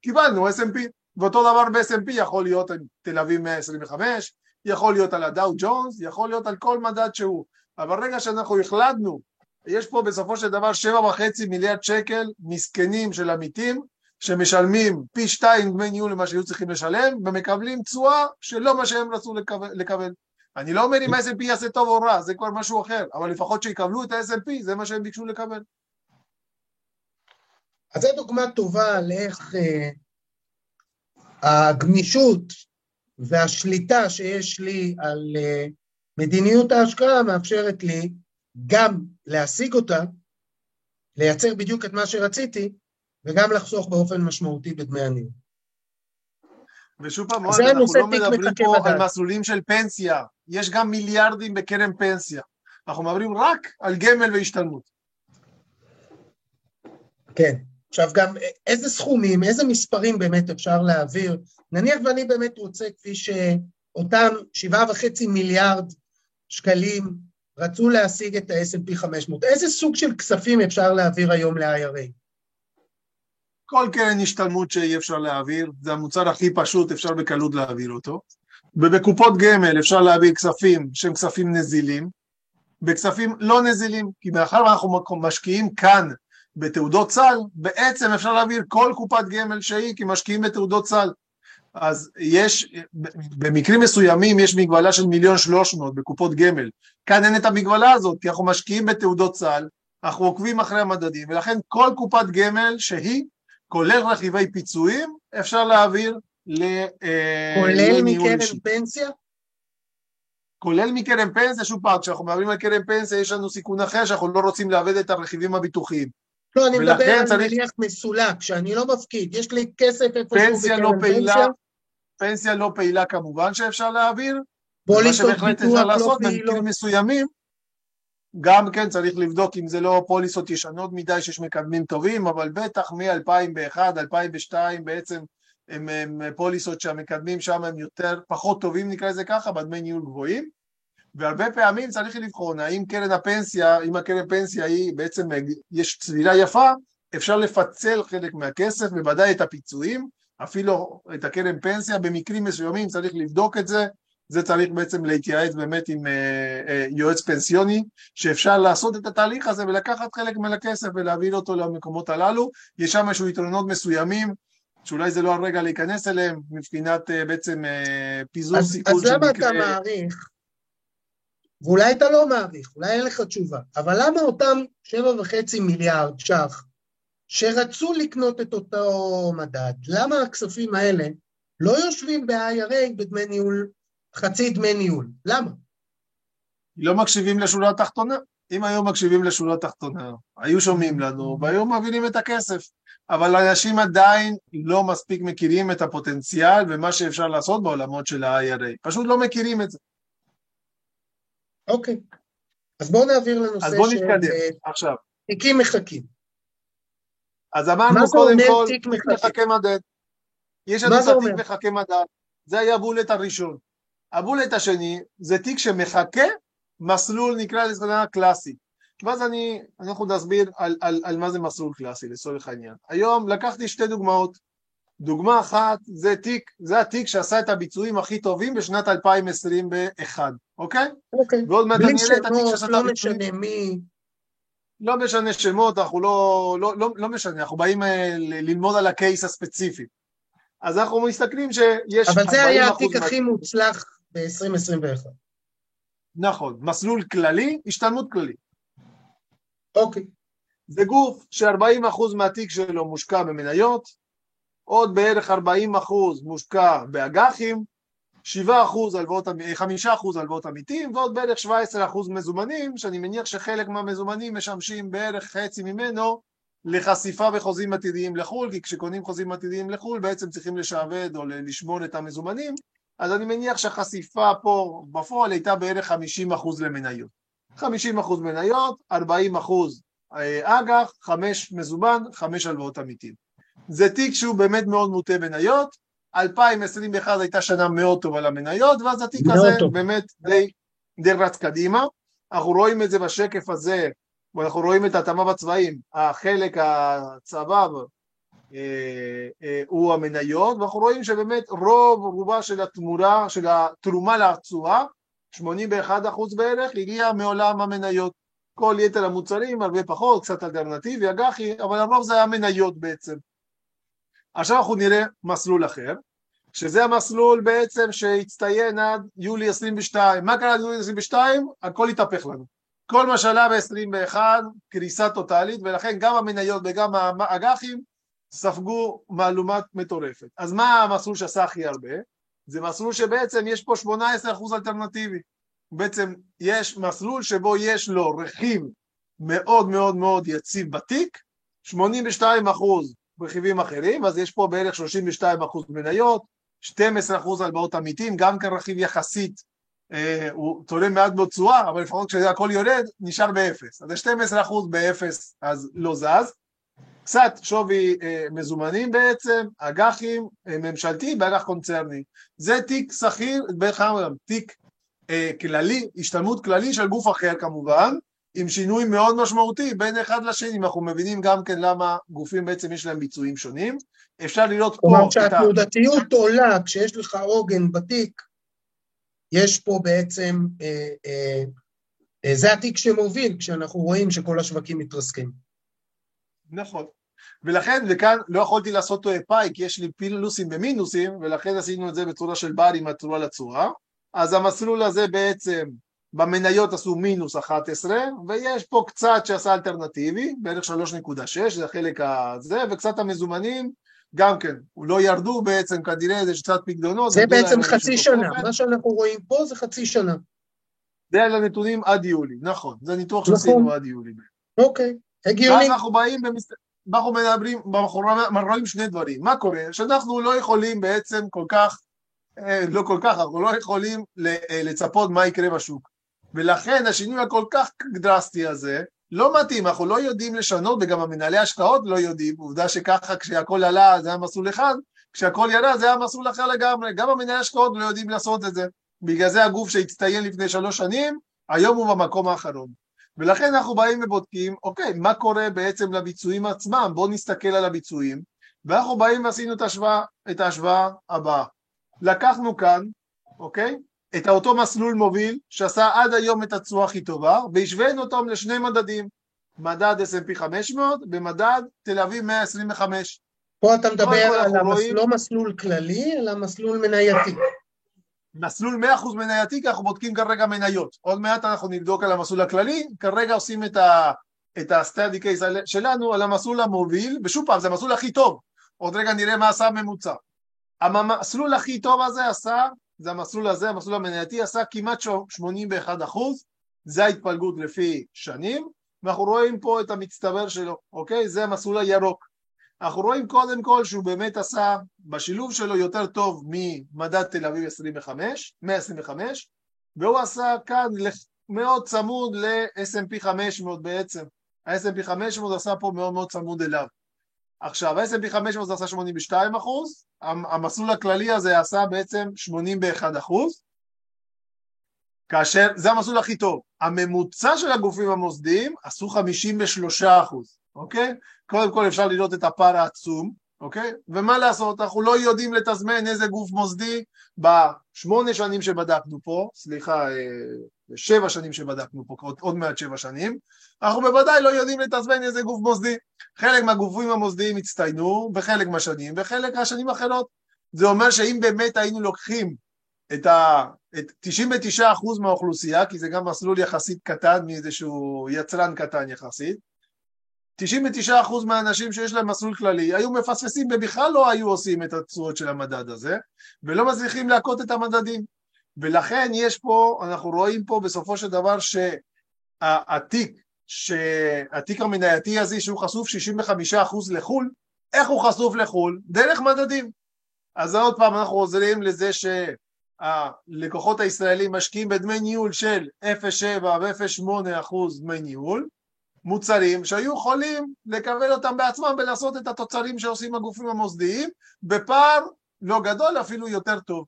קיבלנו S&P, ואותו דבר ב-S&P יכול להיות תל אביב 125, יכול להיות על הדאו ג'ונס, יכול להיות על כל מדד שהוא, אבל רגע שאנחנו החלטנו, יש פה בסופו של דבר שבע וחצי מיליארד שקל מסכנים של עמיתים, שמשלמים פי שתיים דמי ניהול למה שהיו צריכים לשלם, ומקבלים תשואה שלא מה שהם רצו לקבל. אני לא אומר אם ה-S&P יעשה טוב או רע, זה כבר משהו אחר, אבל לפחות שיקבלו את ה-S&P, זה מה שהם ביקשו לקבל. אז זו דוגמה טובה לאיך אה, הגמישות והשליטה שיש לי על אה, מדיניות ההשקעה מאפשרת לי גם להשיג אותה, לייצר בדיוק את מה שרציתי, וגם לחסוך באופן משמעותי בדמי הניהול. ושוב פעם, אנחנו לא מדברים פה. על מסלולים של פנסיה, יש גם מיליארדים בקרן פנסיה. אנחנו מדברים רק על גמל והשתלמות. כן. עכשיו גם איזה סכומים, איזה מספרים באמת אפשר להעביר? נניח ואני באמת רוצה, כפי שאותם שבעה וחצי מיליארד שקלים רצו להשיג את ה-S&P 500, איזה סוג של כספים אפשר להעביר היום ל-IRA? כל קרן השתלמות שאי אפשר להעביר, זה המוצר הכי פשוט, אפשר בקלות להעביר אותו. ובקופות גמל אפשר להעביר כספים שהם כספים נזילים, בכספים לא נזילים, כי מאחר ואנחנו משקיעים כאן בתעודות סל, בעצם אפשר להעביר כל קופת גמל שהיא, כי משקיעים בתעודות סל. אז יש, במקרים מסוימים יש מגבלה של מיליון שלוש מאות בקופות גמל. כאן אין את המגבלה הזאת, כי אנחנו משקיעים בתעודות סל, אנחנו עוקבים אחרי המדדים, ולכן כל קופת גמל שהיא, כולל רכיבי פיצויים, אפשר להעביר ל... אה, כולל מקרן פנסיה? כולל מקרן פנסיה, שוב פעם, כשאנחנו מדברים על קרן פנסיה יש לנו סיכון אחר שאנחנו לא רוצים לאבד את הרכיבים הביטוחיים. לא, אני מדבר על צריך... נניח מסולק, שאני לא מפקיד, יש לי כסף איפשהו בקרן לא פעילה, פנסיה. פנסיה לא פעילה כמובן שאפשר להעביר. פוליסות ביטוח לא פעילות. במקרים מסוימים, גם כן צריך לבדוק אם זה לא פוליסות ישנות מדי שיש מקדמים טובים, אבל בטח מ-2001, 2002 בעצם הם, הם פוליסות שהמקדמים שם הם יותר, פחות טובים נקרא לזה ככה, בדמי ניהול גבוהים. והרבה פעמים צריך לבחון האם קרן הפנסיה, אם הקרן פנסיה היא בעצם, יש צלילה יפה, אפשר לפצל חלק מהכסף, בוודאי את הפיצויים, אפילו את הקרן פנסיה, במקרים מסוימים צריך לבדוק את זה, זה צריך בעצם להתייעץ באמת עם אה, אה, יועץ פנסיוני, שאפשר לעשות את התהליך הזה ולקחת חלק מהכסף ולהעביר אותו למקומות הללו, יש שם איזשהו יתרונות מסוימים, שאולי זה לא הרגע להיכנס אליהם, מבחינת אה, בעצם פיזור אז, סיכון אז למה אתה מעריך? ואולי אתה לא מעריך, אולי אין לך תשובה, אבל למה אותם שבע וחצי מיליארד ש"ח שרצו לקנות את אותו מדד, למה הכספים האלה לא יושבים ב-IRA בדמי ניהול, חצי דמי ניהול? למה? לא מקשיבים לשורה התחתונה. אם היו מקשיבים לשורה התחתונה, היו שומעים לנו והיו מבינים את הכסף. אבל אנשים עדיין לא מספיק מכירים את הפוטנציאל ומה שאפשר לעשות בעולמות של ה-IRA. פשוט לא מכירים את זה. אוקיי. אז בואו נעביר לנושא אז בואו נתקדם, אה, עכשיו. תיקים מחכים. אז אמרנו קודם כל, תיק מחכה מדד. יש לנו את התיק מחכה מדד, זה היה הבולט הראשון. הבולט השני זה תיק שמחכה מסלול נקרא לזה קלאסי. ואז אני, אנחנו נסביר על, על, על מה זה מסלול קלאסי לצורך העניין. היום לקחתי שתי דוגמאות דוגמה אחת זה תיק, זה התיק שעשה את הביצועים הכי טובים בשנת 2021, אוקיי? אוקיי. ועוד מעט אני אראה את התיק שעשה את הביצועים. לא משנה מי. לא משנה שמות, אנחנו לא, לא, לא, לא משנה, אנחנו באים אה, ללמוד על הקייס הספציפי. אז אנחנו מסתכלים שיש... אבל זה היה התיק הכי מוצלח ב-2021. נכון, מסלול כללי, השתלמות כללית. אוקיי. זה גוף ש-40% מהתיק שלו מושקע במניות, עוד בערך 40 אחוז מושקע באג"חים, 7 אחוז הלוואות, 5 אחוז הלוואות עמיתים ועוד בערך 17 אחוז מזומנים, שאני מניח שחלק מהמזומנים משמשים בערך חצי ממנו לחשיפה בחוזים עתידיים לחו"ל, כי כשקונים חוזים עתידיים לחו"ל בעצם צריכים לשעבד או לשמור את המזומנים, אז אני מניח שהחשיפה פה בפועל הייתה בערך 50 אחוז למניות. 50 אחוז מניות, 40 אחוז אה, אג"ח, 5 מזומן, 5 הלוואות עמיתים. זה תיק שהוא באמת מאוד מוטה מניות, 2021 הייתה שנה מאוד טובה למניות, ואז התיק הזה טוב. באמת די, די רץ קדימה, אנחנו רואים את זה בשקף הזה, ואנחנו רואים את ההתאמה בצבעים, החלק הצבב הוא המניות, ואנחנו רואים שבאמת רוב רובה של התמורה, של התרומה לתשואה, 81 אחוז בערך, הגיע מעולם המניות. כל יתר המוצרים הרבה פחות, קצת אלטרנטיבי, אג"חי, אבל הרוב זה היה מניות בעצם. עכשיו אנחנו נראה מסלול אחר, שזה המסלול בעצם שהצטיין עד יולי 22. מה קרה עד יולי 22? הכל התהפך לנו. כל מה שעלה ב-21, קריסה טוטאלית, ולכן גם המניות וגם האג"חים ספגו מהלומת מטורפת. אז מה המסלול שעשה הכי הרבה? זה מסלול שבעצם יש פה 18% אלטרנטיבי. בעצם יש מסלול שבו יש לו רכיב מאוד מאוד מאוד יציב בתיק, 82% רכיבים אחרים, אז יש פה בערך 32% מניות, 12% הלוואות עמיתים, גם כן רכיב יחסית, אה, הוא תורם מעט מאוד תשואה, אבל לפחות כשהכל יורד, נשאר באפס. אז זה 12% באפס, אז לא זז. קצת שווי אה, מזומנים בעצם, אג"חים אה, ממשלתי באג"ח קונצרני. זה תיק שכיר, תיק אה, כללי, השתלמות כללי של גוף אחר כמובן, עם שינוי מאוד משמעותי בין אחד לשני, אנחנו מבינים גם כן למה גופים בעצם יש להם ביצועים שונים. אפשר לראות פה... כלומר שהתנודתיות. עולה כשיש לך עוגן בתיק, יש פה בעצם, אה, אה, אה, זה התיק שמוביל כשאנחנו רואים שכל השווקים מתרסקים. נכון. ולכן, וכאן לא יכולתי לעשות פאי, כי יש לי פילוסים ומינוסים, ולכן עשינו את זה בצורה של בר עם הצורה לצורה. אז המסלול הזה בעצם במניות עשו מינוס 11 ויש פה קצת שעשה אלטרנטיבי, בערך 3.6 זה החלק הזה, וקצת המזומנים גם כן, לא ירדו בעצם כנראה זה קצת פקדונות. זה בעצם חצי שנה, אופן. מה שאנחנו רואים פה זה חצי שנה. זה על הנתונים עד יולי, נכון, זה ניתוח נכון. שעשינו עד יולי. אוקיי, הגיוני. ואז אנחנו באים, במס... אנחנו מדברים, אנחנו רואים שני דברים, מה קורה? שאנחנו לא יכולים בעצם כל כך אה, לא כל כך, אנחנו לא יכולים אה, לצפות מה יקרה בשוק. ולכן השינוי הכל כך דרסטי הזה לא מתאים, אנחנו לא יודעים לשנות וגם המנהלי השקעות לא יודעים, עובדה שככה כשהכל עלה זה היה מסלול אחד, כשהכל ירד זה היה מסלול אחר לגמרי, גם המנהלי השקעות לא יודעים לעשות את זה. בגלל זה הגוף שהצטיין לפני שלוש שנים, היום הוא במקום האחרון. ולכן אנחנו באים ובודקים, אוקיי, מה קורה בעצם לביצועים עצמם? בואו נסתכל על הביצועים, ואנחנו באים ועשינו את ההשוואה, את ההשוואה הבאה. לקחנו כאן, אוקיי? את אותו מסלול מוביל שעשה עד היום את התשואה הכי טובה והשווינו אותם לשני מדדים, מדד S&P 500 ומדד תל אביב 125. פה אתה מדבר על המסלול, לא מסלול כללי, אלא מסלול מנייתי. מסלול 100% מנייתי, כי אנחנו בודקים כרגע מניות. עוד מעט אנחנו נבדוק על המסלול הכללי, כרגע עושים את ה... את הסטאדי קייס שלנו על המסלול המוביל, ושוב פעם, זה המסלול הכי טוב. עוד רגע נראה מה עשה הממוצע. המסלול הכי טוב הזה עשה, זה המסלול הזה, המסלול המנייתי, עשה כמעט 81 אחוז, זה ההתפלגות לפי שנים, ואנחנו רואים פה את המצטבר שלו, אוקיי? זה המסלול הירוק. אנחנו רואים קודם כל שהוא באמת עשה בשילוב שלו יותר טוב ממדד תל אביב 25, 125, והוא עשה כאן מאוד צמוד ל-S&P 500 בעצם. ה-S&P 500 עשה פה מאוד מאוד צמוד אליו. עכשיו, ה-S&P 500 זה עשה 82 אחוז, המסלול הכללי הזה עשה בעצם 81 אחוז, כאשר זה המסלול הכי טוב. הממוצע של הגופים המוסדיים עשו 53 אחוז, אוקיי? קודם כל אפשר לראות את הפער העצום, אוקיי? ומה לעשות, אנחנו לא יודעים לתזמן איזה גוף מוסדי בשמונה שנים שבדקנו פה, סליחה, אה, שבע שנים שבדקנו פה, עוד מעט שבע שנים, אנחנו בוודאי לא יודעים לתזמן איזה גוף מוסדי. חלק מהגופים המוסדיים הצטיינו בחלק מהשנים, בחלק מהשנים האחרות. זה אומר שאם באמת היינו לוקחים את, ה, את 99% מהאוכלוסייה, כי זה גם מסלול יחסית קטן מאיזשהו יצרן קטן יחסית, 99% מהאנשים שיש להם מסלול כללי היו מפספסים ובכלל לא היו עושים את התשואות של המדד הזה ולא מצליחים להכות את המדדים ולכן יש פה, אנחנו רואים פה בסופו של דבר שהתיק שהתיק המנייתי הזה שהוא חשוף 65% לחו"ל, איך הוא חשוף לחו"ל? דרך מדדים. אז עוד פעם אנחנו עוזרים לזה שהלקוחות הישראלים משקיעים בדמי ניהול של 0.7 ו-0.8 אחוז דמי ניהול, מוצרים שהיו יכולים לקבל אותם בעצמם ולעשות את התוצרים שעושים הגופים המוסדיים בפער לא גדול אפילו יותר טוב.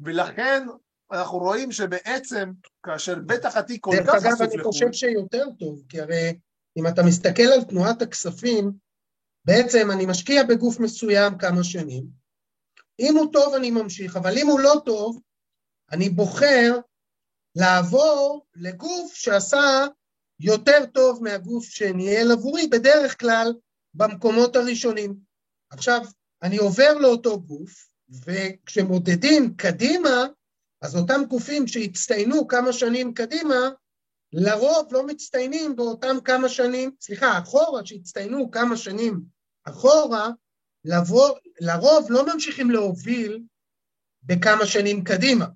ולכן אנחנו רואים שבעצם כאשר בטח התיק כל דרך כך אגב, חשוף אני לחו"ל, חושב שיותר טוב, כי הרי אם אתה מסתכל על תנועת הכספים, בעצם אני משקיע בגוף מסוים כמה שנים, אם הוא טוב אני ממשיך, אבל אם הוא לא טוב, אני בוחר לעבור לגוף שעשה יותר טוב מהגוף שניהל עבורי, בדרך כלל במקומות הראשונים. עכשיו, אני עובר לאותו גוף, וכשמודדים קדימה, אז אותם גופים שהצטיינו כמה שנים קדימה, לרוב לא מצטיינים באותם כמה שנים, סליחה, אחורה, שהצטיינו כמה שנים אחורה, לבוא, לרוב לא ממשיכים להוביל בכמה שנים קדימה.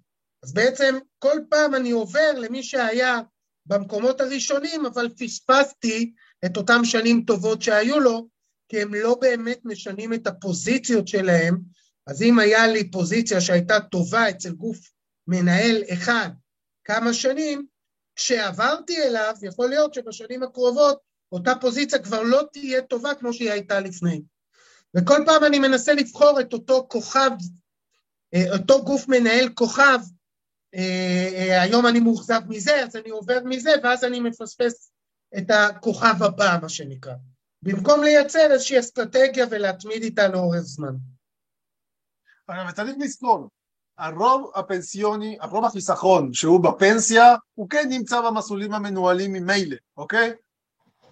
אז בעצם כל פעם אני עובר למי שהיה במקומות הראשונים, אבל פספסתי את אותם שנים טובות שהיו לו, כי הם לא באמת משנים את הפוזיציות שלהם. אז אם היה לי פוזיציה שהייתה טובה אצל גוף מנהל אחד כמה שנים, כשעברתי אליו, יכול להיות שבשנים הקרובות אותה פוזיציה כבר לא תהיה טובה כמו שהיא הייתה לפני. וכל פעם אני מנסה לבחור את אותו כוכב, אה, אותו גוף מנהל כוכב, היום אני מאוכזב מזה, אז אני עובר מזה, ואז אני מפספס את הכוכב הבא, מה שנקרא. במקום לייצר איזושהי אסטרטגיה ולהתמיד איתה לאורך זמן. אבל צריך לזכור, הרוב הפנסיוני, הרוב החיסכון שהוא בפנסיה, הוא כן נמצא במסלולים המנוהלים ממילא, אוקיי?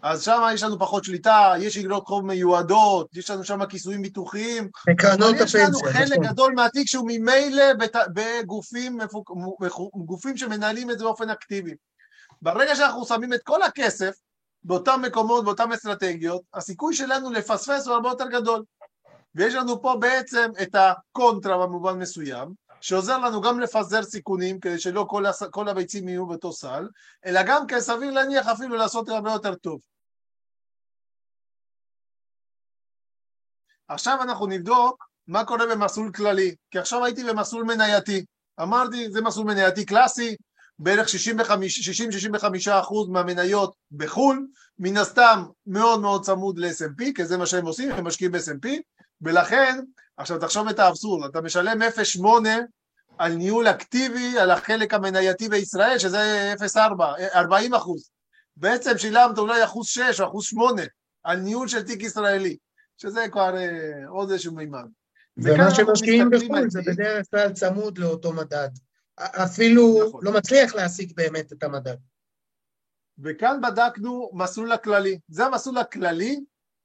אז שם יש לנו פחות שליטה, יש אגרות חוב מיועדות, יש לנו שם כיסויים ביטוחיים. אבל יש לנו חלק נכון. גדול מהתיק שהוא ממילא בת- בגופים, גופים שמנהלים את זה באופן אקטיבי. ברגע שאנחנו שמים את כל הכסף באותם מקומות, באותן אסטרטגיות, הסיכוי שלנו לפספס הוא הרבה יותר גדול. ויש לנו פה בעצם את הקונטרה במובן מסוים, שעוזר לנו גם לפזר סיכונים כדי שלא כל, הס... כל הביצים יהיו באותו סל, אלא גם כן סביר להניח אפילו לעשות הרבה יותר טוב. עכשיו אנחנו נבדוק מה קורה במסלול כללי, כי עכשיו הייתי במסלול מנייתי. אמרתי, זה מסלול מנייתי קלאסי, בערך 60-65 אחוז מהמניות בחו"ל, מן הסתם מאוד מאוד צמוד ל-S&P, כי זה מה שהם עושים, הם משקיעים ב-S&P, ולכן, עכשיו תחשוב את האבסורד, אתה משלם 0.8 על ניהול אקטיבי על החלק המנייתי בישראל, שזה 0.4, 40 אחוז. בעצם שילמת אולי אחוז 6 או אחוז 8 על ניהול של תיק ישראלי, שזה כבר אה, עוד איזשהו מימד. ומה שמשקיעים בחו"ל זה. בדרך כלל צמוד לאותו מדד. אפילו נכון. לא מצליח להשיג באמת את המדד. וכאן בדקנו מסלול הכללי. זה המסלול הכללי,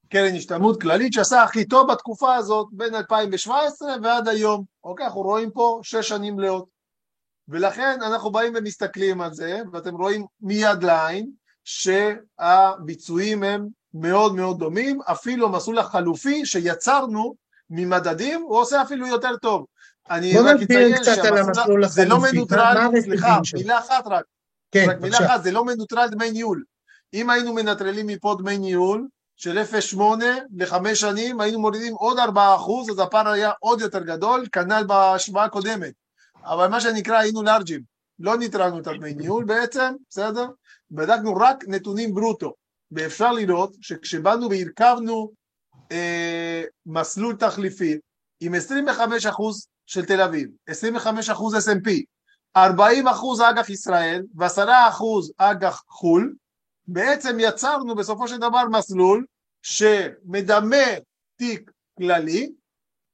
קרן השתלמות כללית, שעשה הכי טוב בתקופה הזאת, בין 2017 ועד היום. אוקיי, אנחנו רואים פה שש שנים מלאות. ולכן אנחנו באים ומסתכלים על זה, ואתם רואים מיד לעין שהביצועים הם מאוד מאוד דומים, אפילו המסלול החלופי שיצרנו ממדדים, הוא עושה אפילו יותר טוב. אני רק אציין קצת על המסלול זה לא. מנוטרל, סליחה? מילה אחת רק. כן, רק מילה. אחת, זה לא מנוטרל דמי ניהול. אם היינו מנטרלים מפה דמי ניהול של 0.8 לחמש שנים, היינו מורידים עוד 4 אחוז, אז הפער היה עוד יותר גדול, כנ"ל בהשוואה הקודמת. אבל מה שנקרא, היינו לארג'ים. לא ניטרלנו את הדמי ניהול בעצם, בסדר? בדקנו רק נתונים ברוטו. ואפשר לראות שכשבאנו והרכבנו אה, מסלול תחליפי עם 25 אחוז של תל אביב, 25 אחוז S&P, 40 אחוז אג"ח ישראל ו-10 אחוז אג"ח חו"ל, בעצם יצרנו בסופו של דבר מסלול שמדמה תיק כללי,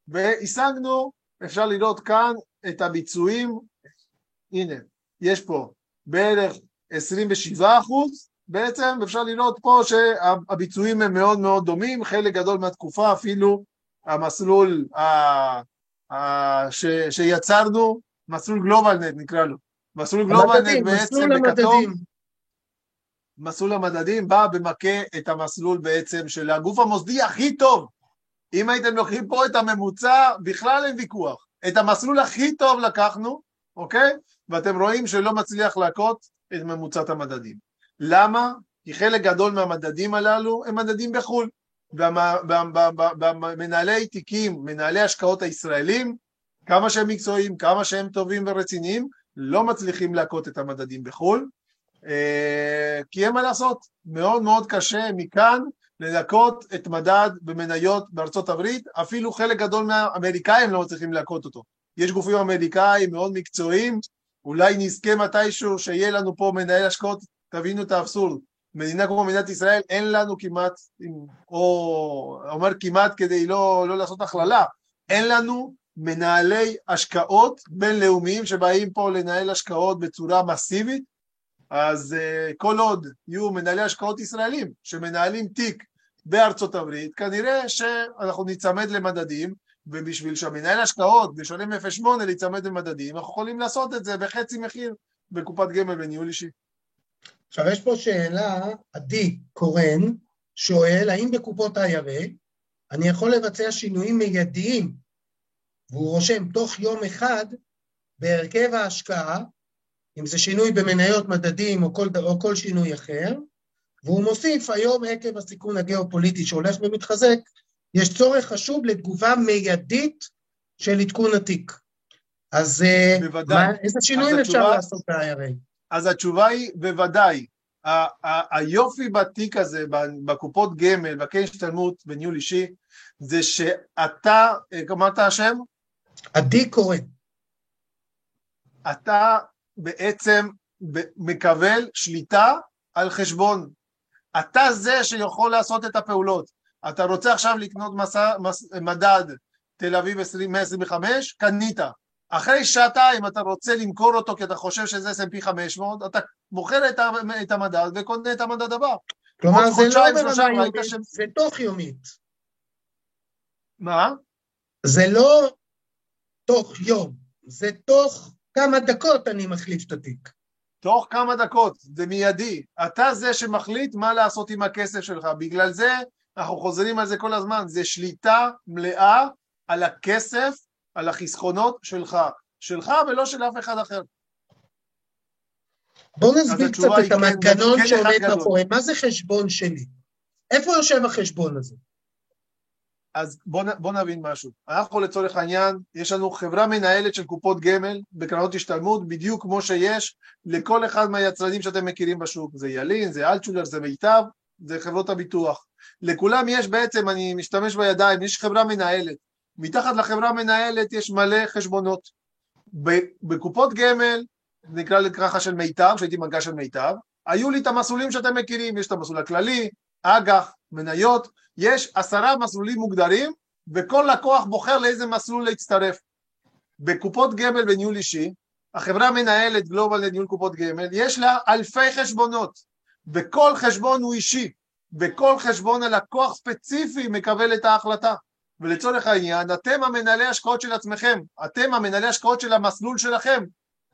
והשגנו, אפשר לראות כאן את הביצועים, הנה, יש פה בערך 27 אחוז, בעצם אפשר לראות פה שהביצועים הם מאוד מאוד דומים, חלק גדול מהתקופה אפילו המסלול ה, ה, ש, שיצרנו, מסלול גלובלנט נקרא לו, מסלול גלובלנט בעצם בכתום. מסלול המדדים בא ומכה את המסלול בעצם של הגוף המוסדי הכי טוב. אם הייתם לוקחים פה את הממוצע, בכלל אין ויכוח. את המסלול הכי טוב לקחנו, אוקיי? ואתם רואים שלא מצליח להכות את ממוצעת המדדים. למה? כי חלק גדול מהמדדים הללו הם מדדים בחו"ל. ומנהלי תיקים, מנהלי השקעות הישראלים, כמה שהם מקצועיים, כמה שהם טובים ורציניים, לא מצליחים להכות את המדדים בחו"ל. אה, כי אין מה לעשות, מאוד מאוד קשה מכאן לנקות את מדד במניות בארצות הברית, אפילו חלק גדול מהאמריקאים לא מצליחים להכות אותו. יש גופים אמריקאים מאוד מקצועיים, אולי נזכה מתישהו שיהיה לנו פה מנהל השקעות, תבינו את האבסורד. מדינה כמו מדינת ישראל אין לנו כמעט, או אומר כמעט כדי לא, לא לעשות הכללה, אין לנו מנהלי השקעות בינלאומיים שבאים פה לנהל השקעות בצורה מסיבית, אז uh, כל עוד יהיו מנהלי השקעות ישראלים שמנהלים תיק בארצות הברית, כנראה שאנחנו ניצמד למדדים, ובשביל שהמנהל השקעות בשונה מ-08 להיצמד למדדים, אנחנו יכולים לעשות את זה בחצי מחיר בקופת גמל בניהול אישי. עכשיו יש פה שאלה, עדי קורן שואל, האם בקופות IRA אני יכול לבצע שינויים מיידיים, והוא רושם תוך יום אחד, בהרכב ההשקעה, אם זה שינוי במניות מדדים או כל, או כל שינוי אחר, והוא מוסיף, היום עקב הסיכון הגיאופוליטי שהולך ומתחזק, יש צורך חשוב לתגובה מיידית של עדכון התיק. אז אה, בוודאי. מה, איזה שינויים אפשר לעשות ב-IRA? אז התשובה היא בוודאי. היופי בתיק הזה, בקופות גמל, בקרן השתלמות, בניהול אישי, זה שאתה, אה, אמרת השם? עדי קורן. אתה בעצם מקבל שליטה על חשבון. אתה זה שיכול לעשות את הפעולות. אתה רוצה עכשיו לקנות מסע, מס, מדד תל אביב 20, 125, קנית. אחרי שעתיים אתה רוצה למכור אותו כי אתה חושב שזה S&P 500, אתה מוכר את, את המדד וקונה את המדד הבא. כלומר, זה לא ברמה יומית, שהם- זה תוך יומית. מה? זה לא תוך יום, זה תוך כמה דקות אני מחליף את התיק. תוך כמה דקות, זה מיידי. אתה זה שמחליט מה לעשות עם הכסף שלך. בגלל זה אנחנו חוזרים על זה כל הזמן, זה שליטה מלאה על הכסף, על החסכונות שלך. שלך ולא של אף אחד אחר. בואו נסביר קצת את כן, המנגנון כן שעומד אחד גדול. מאחורי, מה זה חשבון שלי? איפה יושב החשבון הזה? אז בוא, נ- בוא נבין משהו. אנחנו לצורך העניין, יש לנו חברה מנהלת של קופות גמל בקרנות השתלמות, בדיוק כמו שיש לכל אחד מהיצרנים שאתם מכירים בשוק. זה ילין, זה אלטשולר, זה מיטב, זה חברות הביטוח. לכולם יש בעצם, אני משתמש בידיים, יש חברה מנהלת. מתחת לחברה מנהלת יש מלא חשבונות. בקופות גמל, נקרא לזה ככה של מיטב, שהייתי מנכ"ל של מיטב, היו לי את המסלולים שאתם מכירים, יש את המסלול הכללי, אג"ח, מניות, יש עשרה מסלולים מוגדרים, וכל לקוח בוחר לאיזה מסלול להצטרף. בקופות גמל בניהול אישי, החברה מנהלת גלובל לניהול קופות גמל, יש לה אלפי חשבונות, וכל חשבון הוא אישי, בכל חשבון הלקוח ספציפי מקבל את ההחלטה. ולצורך העניין, אתם המנהלי השקעות של עצמכם, אתם המנהלי השקעות של המסלול שלכם.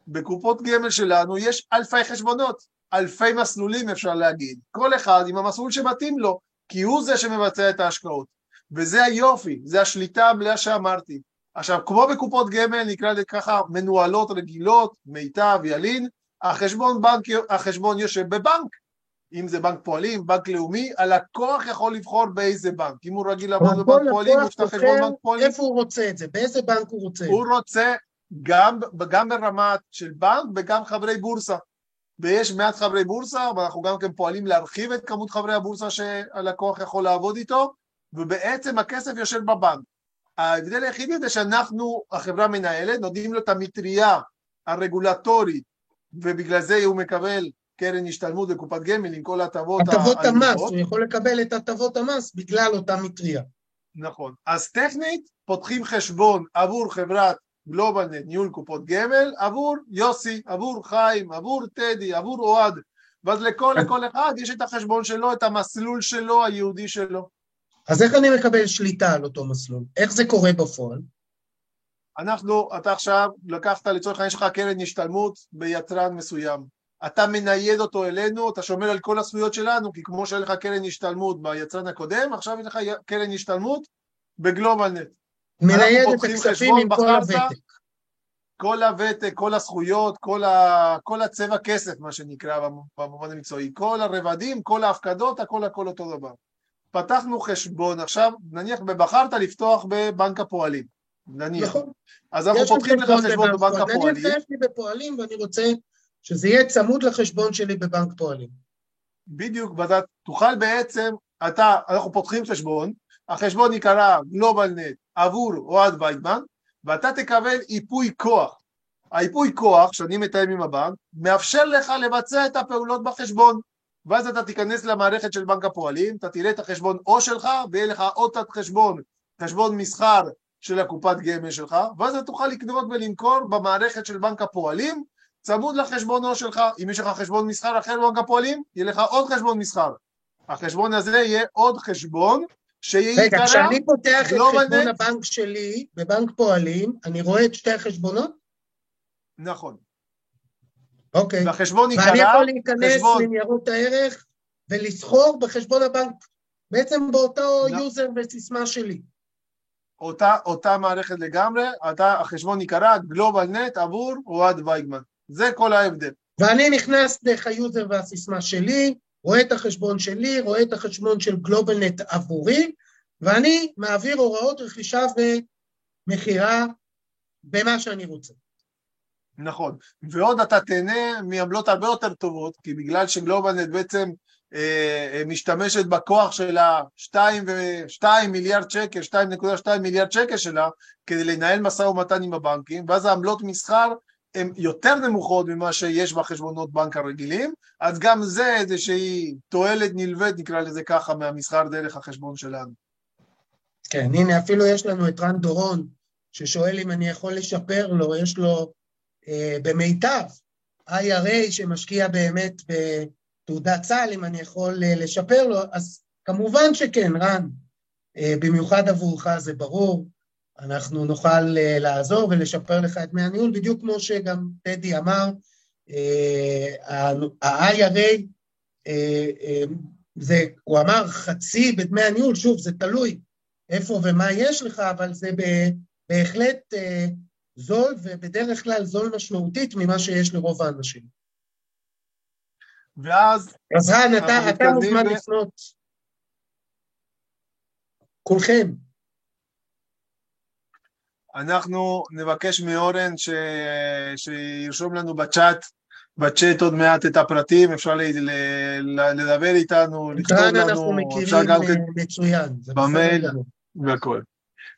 בקופות גמל שלנו יש אלפי חשבונות, אלפי מסלולים אפשר להגיד, כל אחד עם המסלול שמתאים לו, כי הוא זה שמבצע את ההשקעות. וזה היופי, זה השליטה המלאה שאמרתי. עכשיו, כמו בקופות גמל, נקרא לזה ככה, מנוהלות רגילות, מיטב, ילין, החשבון, בנק, החשבון יושב בבנק. אם זה בנק פועלים, בנק לאומי, הלקוח יכול לבחור באיזה בנק. אם הוא רגיל לעבוד בבנק פועלים, את החשבון בוחר בנק פועלים. איפה הוא רוצה את זה, באיזה בנק הוא רוצה. הוא רוצה גם, גם ברמה של בנק וגם חברי בורסה. ויש מעט חברי בורסה, ואנחנו גם כן פועלים להרחיב את כמות חברי הבורסה שהלקוח יכול לעבוד איתו, ובעצם הכסף יושב בבנק. ההבדל היחידי זה שאנחנו, החברה מנהלת, נותנים לו את המטריה הרגולטורית, ובגלל זה הוא מקבל קרן השתלמות וקופת גמל עם כל ההטבות הטבות המס. הוא יכול לקבל את הטבות המס בגלל אותה מטריה. נכון. אז טכנית פותחים חשבון עבור חברת גלובלנט ניהול קופות גמל, עבור יוסי, עבור חיים, עבור טדי, עבור אוהד, ואז לכל, לכל אחד יש את החשבון שלו, את המסלול שלו, היהודי שלו. אז איך אני מקבל שליטה על אותו מסלול? איך זה קורה בפועל? אנחנו, אתה עכשיו לקחת לצורך העניין שלך קרן השתלמות ביצרן מסוים. אתה מנייד אותו אלינו, אתה שומר על כל הזכויות שלנו, כי כמו שהיה לך קרן השתלמות ביצרן הקודם, עכשיו יש לך קרן השתלמות בגלובלנט. מנייד את הכספים עם כל. הוותק. כל הוותק, כל הזכויות, כל, ה... כל הצבע כסף, מה שנקרא במובן המקצועי, כל הרבדים, כל ההפקדות, הכל הכל אותו דבר. פתחנו חשבון, עכשיו נניח בחרת לפתוח בבנק הפועלים, נניח. נכון. אז אנחנו יש פותחים לך חשבון בבנק נניח הפועלים, שיש לי בפועלים ואני רוצה שזה יהיה צמוד לחשבון שלי בבנק פועלים. בדיוק, ואתה תוכל בעצם, אתה, אנחנו פותחים חשבון, החשבון ייקרא גלובלנט עבור אוהד ויידמן, ואתה תקבל ייפוי כוח. היפוי כוח שאני מתאם עם הבנק מאפשר לך לבצע את הפעולות בחשבון ואז אתה תיכנס למערכת של בנק הפועלים, אתה תראה את החשבון או שלך ויהיה לך עוד תת חשבון, חשבון מסחר של הקופת גמל שלך ואז אתה תוכל לקנות ולמכור במערכת של בנק הפועלים צמוד לחשבון או שלך, אם יש לך חשבון מסחר אחר בבנק הפועלים, יהיה לך עוד חשבון מסחר. החשבון הזה יהיה עוד חשבון שיהיה רגע, כשאני פותח את חשבון הבנק שלי בבנק פועלים, אני רואה את שתי החשבונות? נכון. אוקיי. והחשבון ייקרא... ואני יכול להיכנס חשבון... לניירות הערך ולסחור בחשבון הבנק, בעצם באותו לא. user וסיסמה שלי. אותה, אותה מערכת לגמרי, אתה, החשבון ייקרא גלובל נט עבור אוהד וייגמן. זה כל ההבדל. ואני נכנס דרך ה user והסיסמה שלי, רואה את החשבון שלי, רואה את החשבון של גלובלנט עבורי, ואני מעביר הוראות רכישה ומכירה במה שאני רוצה. נכון, ועוד אתה תהנה מעמלות הרבה יותר טובות, כי בגלל שגלובלנט בעצם אה, אה משתמשת בכוח של ה-2 מיליארד שקל, 2.2 מיליארד שקל שלה, כדי לנהל משא ומתן עם הבנקים, ואז העמלות מסחר הן יותר נמוכות ממה שיש בחשבונות בנק הרגילים, אז גם זה איזושהי תועלת נלווית, נקרא לזה ככה, מהמסחר דרך החשבון שלנו. כן, הנה אפילו יש לנו את רן דורון, ששואל אם אני יכול לשפר לו, יש לו אה, במיטב IRA שמשקיע באמת בתעודת צה"ל, אם אני יכול אה, לשפר לו, אז כמובן שכן, רן, אה, במיוחד עבורך זה ברור, אנחנו נוכל uh, לעזור ולשפר לך את דמי הניהול, בדיוק כמו שגם טדי אמר, uh, ה-IRA, uh, זה, הוא אמר חצי בדמי הניהול, שוב, זה תלוי איפה ומה יש לך, אבל זה בהחלט זול, ובדרך כלל זול משמעותית ממה שיש לרוב האנשים. ואז... אז רן, אתה, אתה מוזמן לפנות. כולכם. אנחנו נבקש מאורן ש... שירשום לנו בצ'אט, בצ'אט עוד מעט את הפרטים, אפשר ל... ל... לדבר איתנו, לכתוב לנו, אנחנו מכירים גם כן... מצוין, במייל והכל.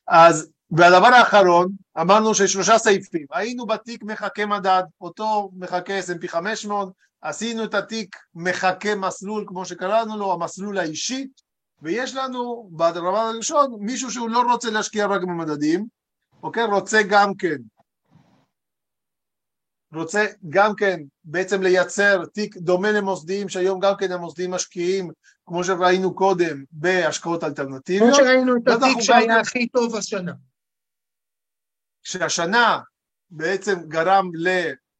אז, והדבר האחרון, אמרנו ששלושה סעיפים, היינו בתיק מחכה מדד, אותו מחכה S&P 500, עשינו את התיק מחכה מסלול, כמו שקראנו לו, המסלול האישי, ויש לנו בדבר הראשון מישהו שהוא לא רוצה להשקיע רק במדדים, אוקיי? רוצה גם כן, רוצה גם כן בעצם לייצר תיק דומה למוסדיים שהיום גם כן המוסדיים משקיעים כמו שראינו קודם בהשקעות אלטרנטיביות. כמו שראינו את התיק שהיה. הכי טוב השנה. שהשנה בעצם גרם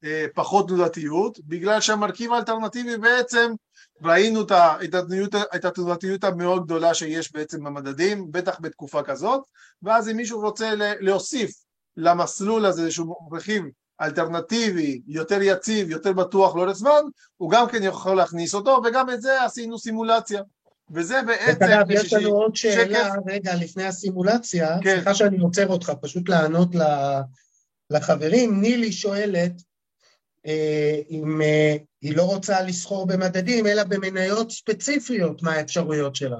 לפחות תנודתיות בגלל שהמרכיב האלטרנטיבי בעצם ראינו את התנודתיות המאוד גדולה שיש בעצם במדדים, בטח בתקופה כזאת, ואז אם מישהו רוצה להוסיף למסלול הזה איזשהו רכיב אלטרנטיבי, יותר יציב, יותר בטוח לאורך זמן, הוא גם כן יכול להכניס אותו, וגם את זה עשינו סימולציה. וזה בעצם... אגב, יש לנו עוד שאלה, שקף... רגע, לפני הסימולציה, כן. סליחה שאני עוצר אותך, פשוט לענות לחברים. נילי שואלת, אם אה, היא לא רוצה לסחור במדדים, אלא במניות ספציפיות, מה האפשרויות שלה.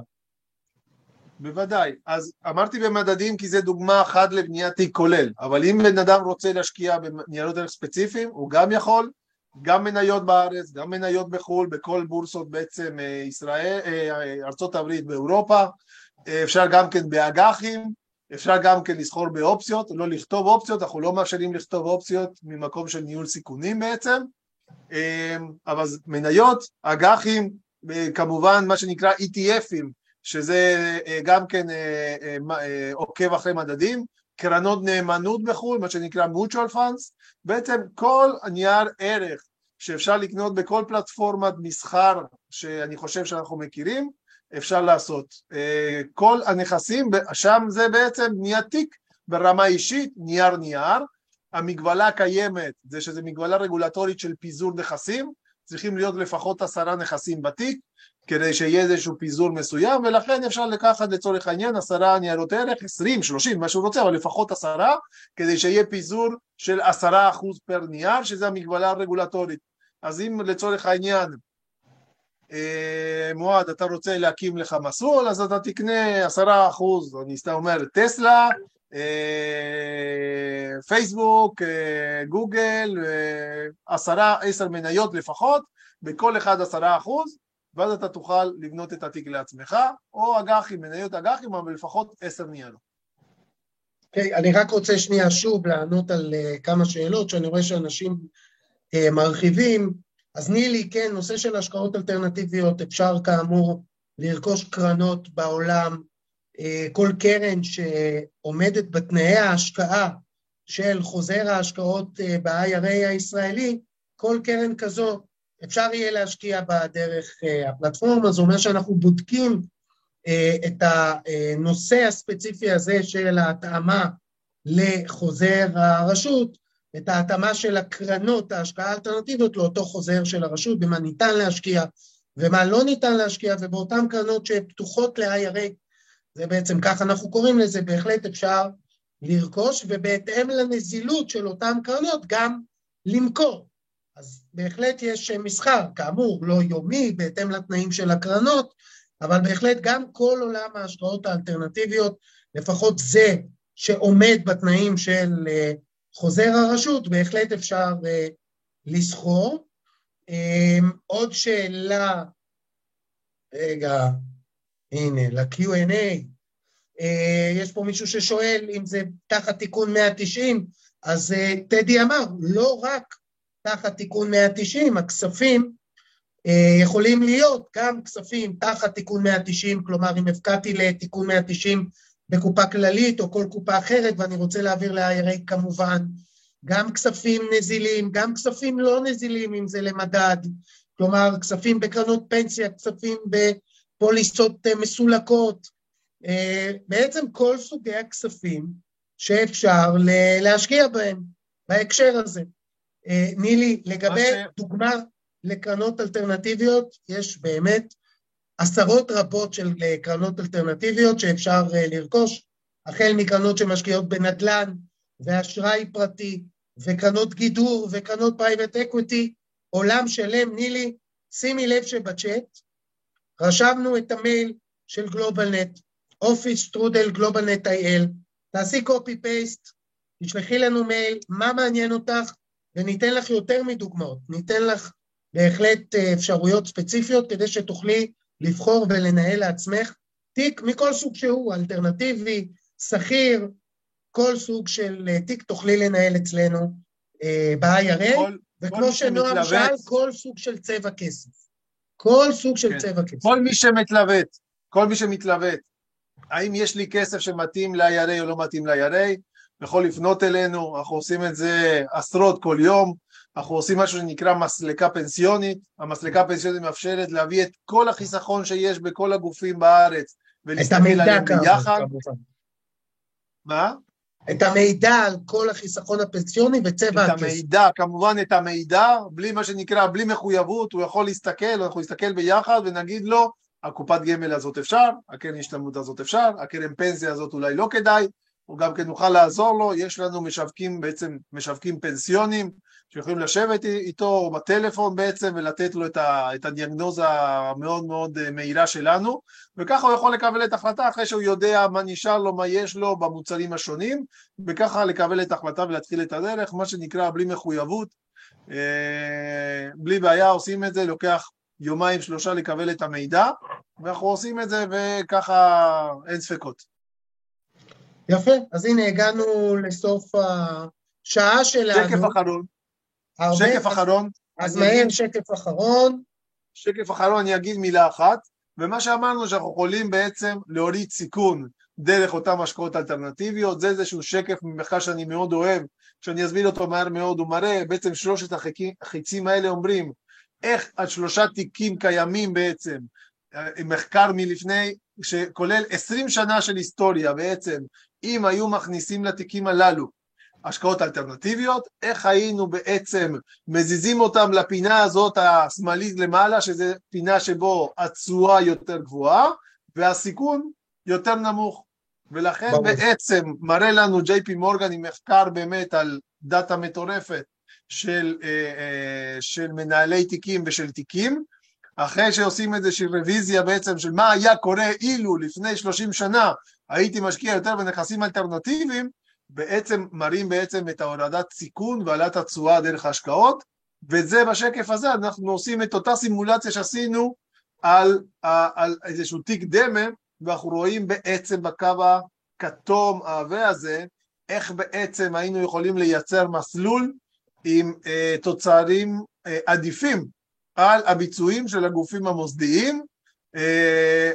בוודאי. אז אמרתי במדדים כי זה דוגמה אחת לבניית תיק כולל, אבל אם בן אדם רוצה להשקיע בניירות ערך ספציפיים, הוא גם יכול, גם מניות בארץ, גם מניות בחו"ל, בכל בורסות בעצם אה, ישראל, ארצות הברית באירופה, אפשר גם כן באג"חים, אפשר גם כן לסחור באופציות, לא לכתוב אופציות, אנחנו לא מאפשרים לכתוב אופציות ממקום של ניהול סיכונים בעצם, אמ, אבל מניות, אג"חים, כמובן מה שנקרא ETFים, שזה אה, גם כן אה, אה, עוקב אחרי מדדים, קרנות נאמנות בחו"ל, מה שנקרא mutual funds, בעצם כל נייר ערך שאפשר לקנות בכל פלטפורמת מסחר שאני חושב שאנחנו מכירים, אפשר לעשות. אה, כל הנכסים, שם זה בעצם נהיה תיק ברמה אישית, נייר נייר. המגבלה קיימת, זה שזה מגבלה רגולטורית של פיזור נכסים, צריכים להיות לפחות עשרה נכסים בתיק, כדי שיהיה איזשהו פיזור מסוים, ולכן אפשר לקחת לצורך העניין עשרה ניירות ערך, עשרים, שלושים, מה שהוא רוצה, אבל לפחות עשרה, כדי שיהיה פיזור של עשרה אחוז פר נייר, שזה המגבלה הרגולטורית. אז אם לצורך העניין מועד, אתה רוצה להקים לך מסלול, אז אתה תקנה עשרה אחוז, אני סתם אומר, טסלה, אה, פייסבוק, אה, גוגל, אה, עשרה, עשר מניות לפחות, בכל אחד עשרה אחוז, ואז אתה תוכל לבנות את התיק לעצמך, או אג"חים, מניות אג"חים, אבל לפחות עשר ניירות. אוקיי, okay, אני רק רוצה שנייה שוב לענות על כמה שאלות, שאני רואה שאנשים מרחיבים. אז נילי, כן, נושא של השקעות אלטרנטיביות, אפשר כאמור לרכוש קרנות בעולם, uh, כל קרן שעומדת בתנאי ההשקעה של חוזר ההשקעות uh, ב-IRA הישראלי, כל קרן כזו אפשר יהיה להשקיע בה דרך uh, הפלטפורמה, זה אומר שאנחנו בודקים אה, את הנושא הספציפי הזה של ההתאמה לחוזר הרשות, את ההתאמה של הקרנות, ההשקעה האלטרנטיביות לאותו חוזר של הרשות, במה ניתן להשקיע ומה לא ניתן להשקיע, ובאותן קרנות שפתוחות ל-IRA, זה בעצם ככה אנחנו קוראים לזה, בהחלט אפשר לרכוש, ובהתאם לנזילות של אותן קרנות גם למכור. אז בהחלט יש מסחר, כאמור, לא יומי, בהתאם לתנאים של הקרנות, אבל בהחלט גם כל עולם ההשקעות האלטרנטיביות, לפחות זה שעומד בתנאים של אה, חוזר הרשות, בהחלט אפשר אה, לסחור. אמ, עוד שאלה, רגע, הנה, ל-Q&A, אה, יש פה מישהו ששואל אם זה תחת תיקון 190, אז טדי אמר, לא רק תחת תיקון 190, הכספים אה, יכולים להיות גם כספים תחת תיקון 190, כלומר אם הפקעתי לתיקון 190 בקופה כללית או כל קופה אחרת ואני רוצה להעביר ל-IRA כמובן, גם כספים נזילים, גם כספים לא נזילים אם זה למדד, כלומר כספים בקרנות פנסיה, כספים בפוליסות אה, מסולקות, אה, בעצם כל סוגי הכספים שאפשר להשקיע בהם בהקשר הזה. נילי, לגבי. דוגמה לקרנות אלטרנטיביות, יש באמת עשרות רבות של אה, קרנות אלטרנטיביות שאפשר אה, לרכוש, החל מקרנות שמשקיעות בנדל"ן ואשראי פרטי וקרנות גידור וקרנות private equity, עולם שלם. נילי, שימי לב שבצ'אט רשמנו את המייל של גלובלנט, office שטרודל גלובלנט IL, תעשי copy paste, תשלחי לנו מייל, מה מעניין אותך, וניתן לך יותר מדוגמאות, ניתן לך בהחלט אה, אפשרויות ספציפיות כדי שתוכלי לבחור ולנהל לעצמך תיק מכל סוג שהוא, אלטרנטיבי, שכיר, כל סוג של אה, תיק תוכלי לנהל אצלנו אה, ב-IRA, וכמו שנועם שאל, כל סוג של צבע כסף. כל סוג של כן. צבע כסף. כל מי שמתלבט, כל מי שמתלבט, האם יש לי כסף שמתאים ל-IRA או לא מתאים ל-IRA, יכול לפנות אלינו, אנחנו עושים את זה עשרות כל יום, אנחנו עושים משהו שנקרא מסלקה פנסיונית, המסלקה הפנסיונית מאפשרת להביא את כל החיסכון שיש בכל הגופים בארץ ולהסתכל עליהם ביחד. מה? את המידע על כל החיסכון הפנסיוני וצבע הכסף. את המידע, כמובן את המידע, בלי מה שנקרא, בלי מחויבות, הוא יכול להסתכל, אנחנו נסתכל ביחד ונגיד לו, הקופת גמל הזאת אפשר, הקרן השתלמות הזאת אפשר, הקרן פנסיה הזאת אולי לא כדאי, הוא גם כן נוכל לעזור לו, יש לנו משווקים בעצם, משווקים פנסיונים, שיכולים לשבת איתו בטלפון בעצם ולתת לו את הדיאגנוזה המאוד מאוד אה, מהירה שלנו. וככה הוא יכול לקבל את ההחלטה אחרי שהוא יודע מה נשאר לו, מה יש לו במוצרים השונים. וככה לקבל את ההחלטה ולהתחיל את הדרך, מה שנקרא בלי מחויבות, אה, בלי בעיה עושים את זה, לוקח יומיים שלושה לקבל את המידע. ואנחנו עושים את זה וככה אין ספקות. יפה, אז הנה הגענו לסוף השעה שלנו. שקף אחרון. שקף אחרון. אז מהר שקף אחרון. שקף אחרון אני אגיד מילה אחת, ומה שאמרנו שאנחנו יכולים בעצם להוריד סיכון דרך אותן השקעות אלטרנטיביות, זה איזשהו שקף ממחקר שאני מאוד אוהב, שאני אסביר אותו מהר מאוד, הוא מראה בעצם שלושת החיצים האלה אומרים איך על שלושה תיקים קיימים בעצם, מחקר מלפני, שכולל עשרים שנה של היסטוריה בעצם, אם היו מכניסים לתיקים הללו השקעות אלטרנטיביות, איך היינו בעצם מזיזים אותם לפינה הזאת השמאלית למעלה, שזה פינה שבו התשואה יותר גבוהה והסיכון יותר נמוך. ולכן ברור. בעצם מראה לנו ג'יי פי מורגן עם מחקר באמת על דאטה מטורפת של, אה, אה, של מנהלי תיקים ושל תיקים, אחרי שעושים איזושהי רוויזיה בעצם של מה היה קורה אילו לפני 30 שנה הייתי משקיע יותר בנכסים אלטרנטיביים, בעצם מראים בעצם את ההורדת סיכון ועלת התשואה דרך ההשקעות, וזה בשקף הזה, אנחנו עושים את אותה סימולציה שעשינו על, על איזשהו תיק דמה, ואנחנו רואים בעצם בקו הכתום העבה הזה, איך בעצם היינו יכולים לייצר מסלול עם אה, תוצרים אה, עדיפים על הביצועים של הגופים המוסדיים,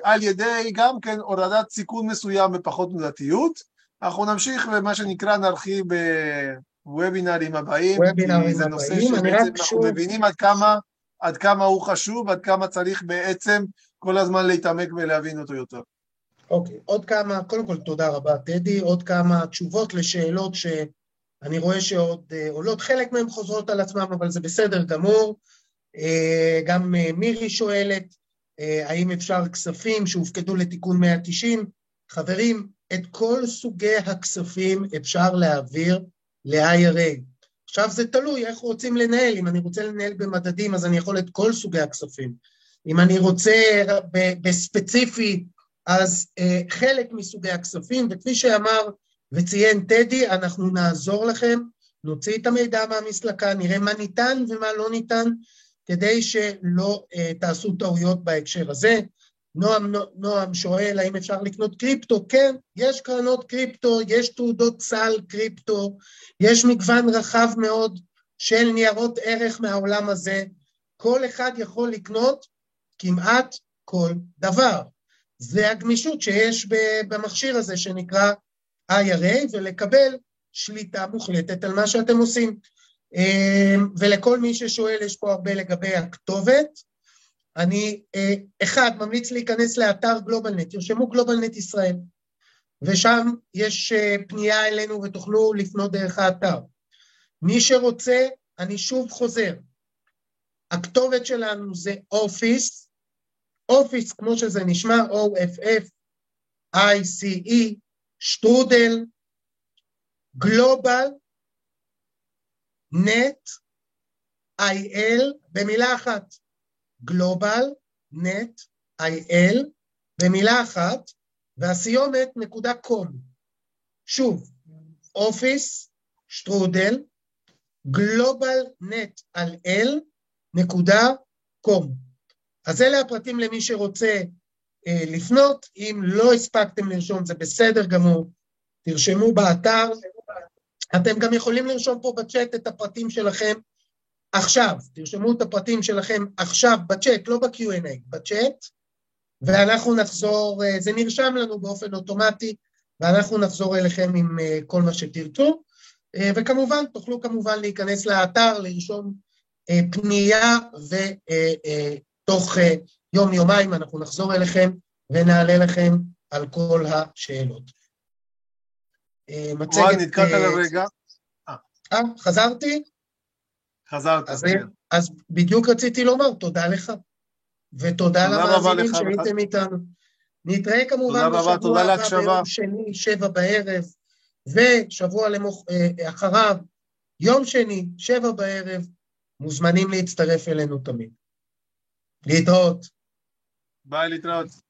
על ידי גם כן הורדת סיכון מסוים בפחות תנודתיות. אנחנו נמשיך ומה שנקרא נרחיב בוובינרים הבאים, כי זה נושא שבעצם אנחנו. מבינים עד כמה, עד כמה הוא חשוב, עד כמה צריך בעצם כל הזמן להתעמק ולהבין אותו יותר. אוקיי, okay, עוד כמה, קודם כל תודה רבה טדי, עוד כמה תשובות לשאלות שאני רואה שעוד uh, עולות, חלק מהן חוזרות על עצמם, אבל זה בסדר גמור. Uh, גם מירי שואלת, האם אפשר כספים שהופקדו לתיקון 190? חברים, את כל סוגי הכספים אפשר להעביר ל-IRA. עכשיו זה תלוי איך רוצים לנהל, אם אני רוצה לנהל במדדים אז אני יכול את כל סוגי הכספים. אם אני רוצה בספציפי אז אה, חלק מסוגי הכספים, וכפי שאמר וציין טדי, אנחנו נעזור לכם, נוציא את המידע מהמסלקה, נראה מה ניתן ומה לא ניתן, כדי שלא אה, תעשו טעויות בהקשר הזה. נועם, נועם שואל האם אפשר לקנות קריפטו, כן, יש קרנות קריפטו, יש תעודות סל קריפטו, יש מגוון רחב מאוד של ניירות ערך מהעולם הזה, כל אחד יכול לקנות כמעט כל דבר. זה הגמישות שיש במכשיר הזה שנקרא IRA, ולקבל שליטה מוחלטת על מה שאתם עושים. אמ, ולכל מי ששואל, יש פה הרבה לגבי הכתובת. אני, אה, אחד, ממליץ להיכנס לאתר גלובלנט, תרשמו גלובלנט ישראל, ושם יש אה, פנייה אלינו ותוכלו לפנות דרך האתר. מי שרוצה, אני שוב חוזר, הכתובת שלנו זה אופיס, אופיס, כמו שזה נשמע, OFF, ICE, שטרודל, גלובל, נט, IL, במילה אחת, גלובל, נט, IL, במילה אחת, והסיומת נקודה קום. שוב, אופיס, שטרודל, גלובל נט על אל, נקודה קום. אז אלה הפרטים למי שרוצה אה, לפנות, אם לא הספקתם לרשום זה בסדר גמור, תרשמו באתר, אתם גם יכולים לרשום פה בצ'אט את הפרטים שלכם עכשיו, תרשמו את הפרטים שלכם עכשיו בצ'אט, לא ב-Q&A, בצ'אט, ואנחנו נחזור, אה, זה נרשם לנו באופן אוטומטי, ואנחנו נחזור אליכם עם אה, כל מה שתרצו, אה, וכמובן, תוכלו כמובן להיכנס לאתר, לרשום פנייה ו... תוך אה, יום-יומיים אנחנו נחזור אליכם ונעלה לכם על כל השאלות. אה, מצגת... נתקעת אה, לרגע. אה, חזרתי? חזרת, כן. אז בדיוק רציתי לומר תודה לך, ותודה למאזינים שהייתם איתנו. נתראה כמובן בשבוע הבא ביום שני, שבע בערב, ושבוע למוח... אחריו, יום שני, שבע בערב, מוזמנים להצטרף אלינו תמיד. להתראות. ביי, להתראות.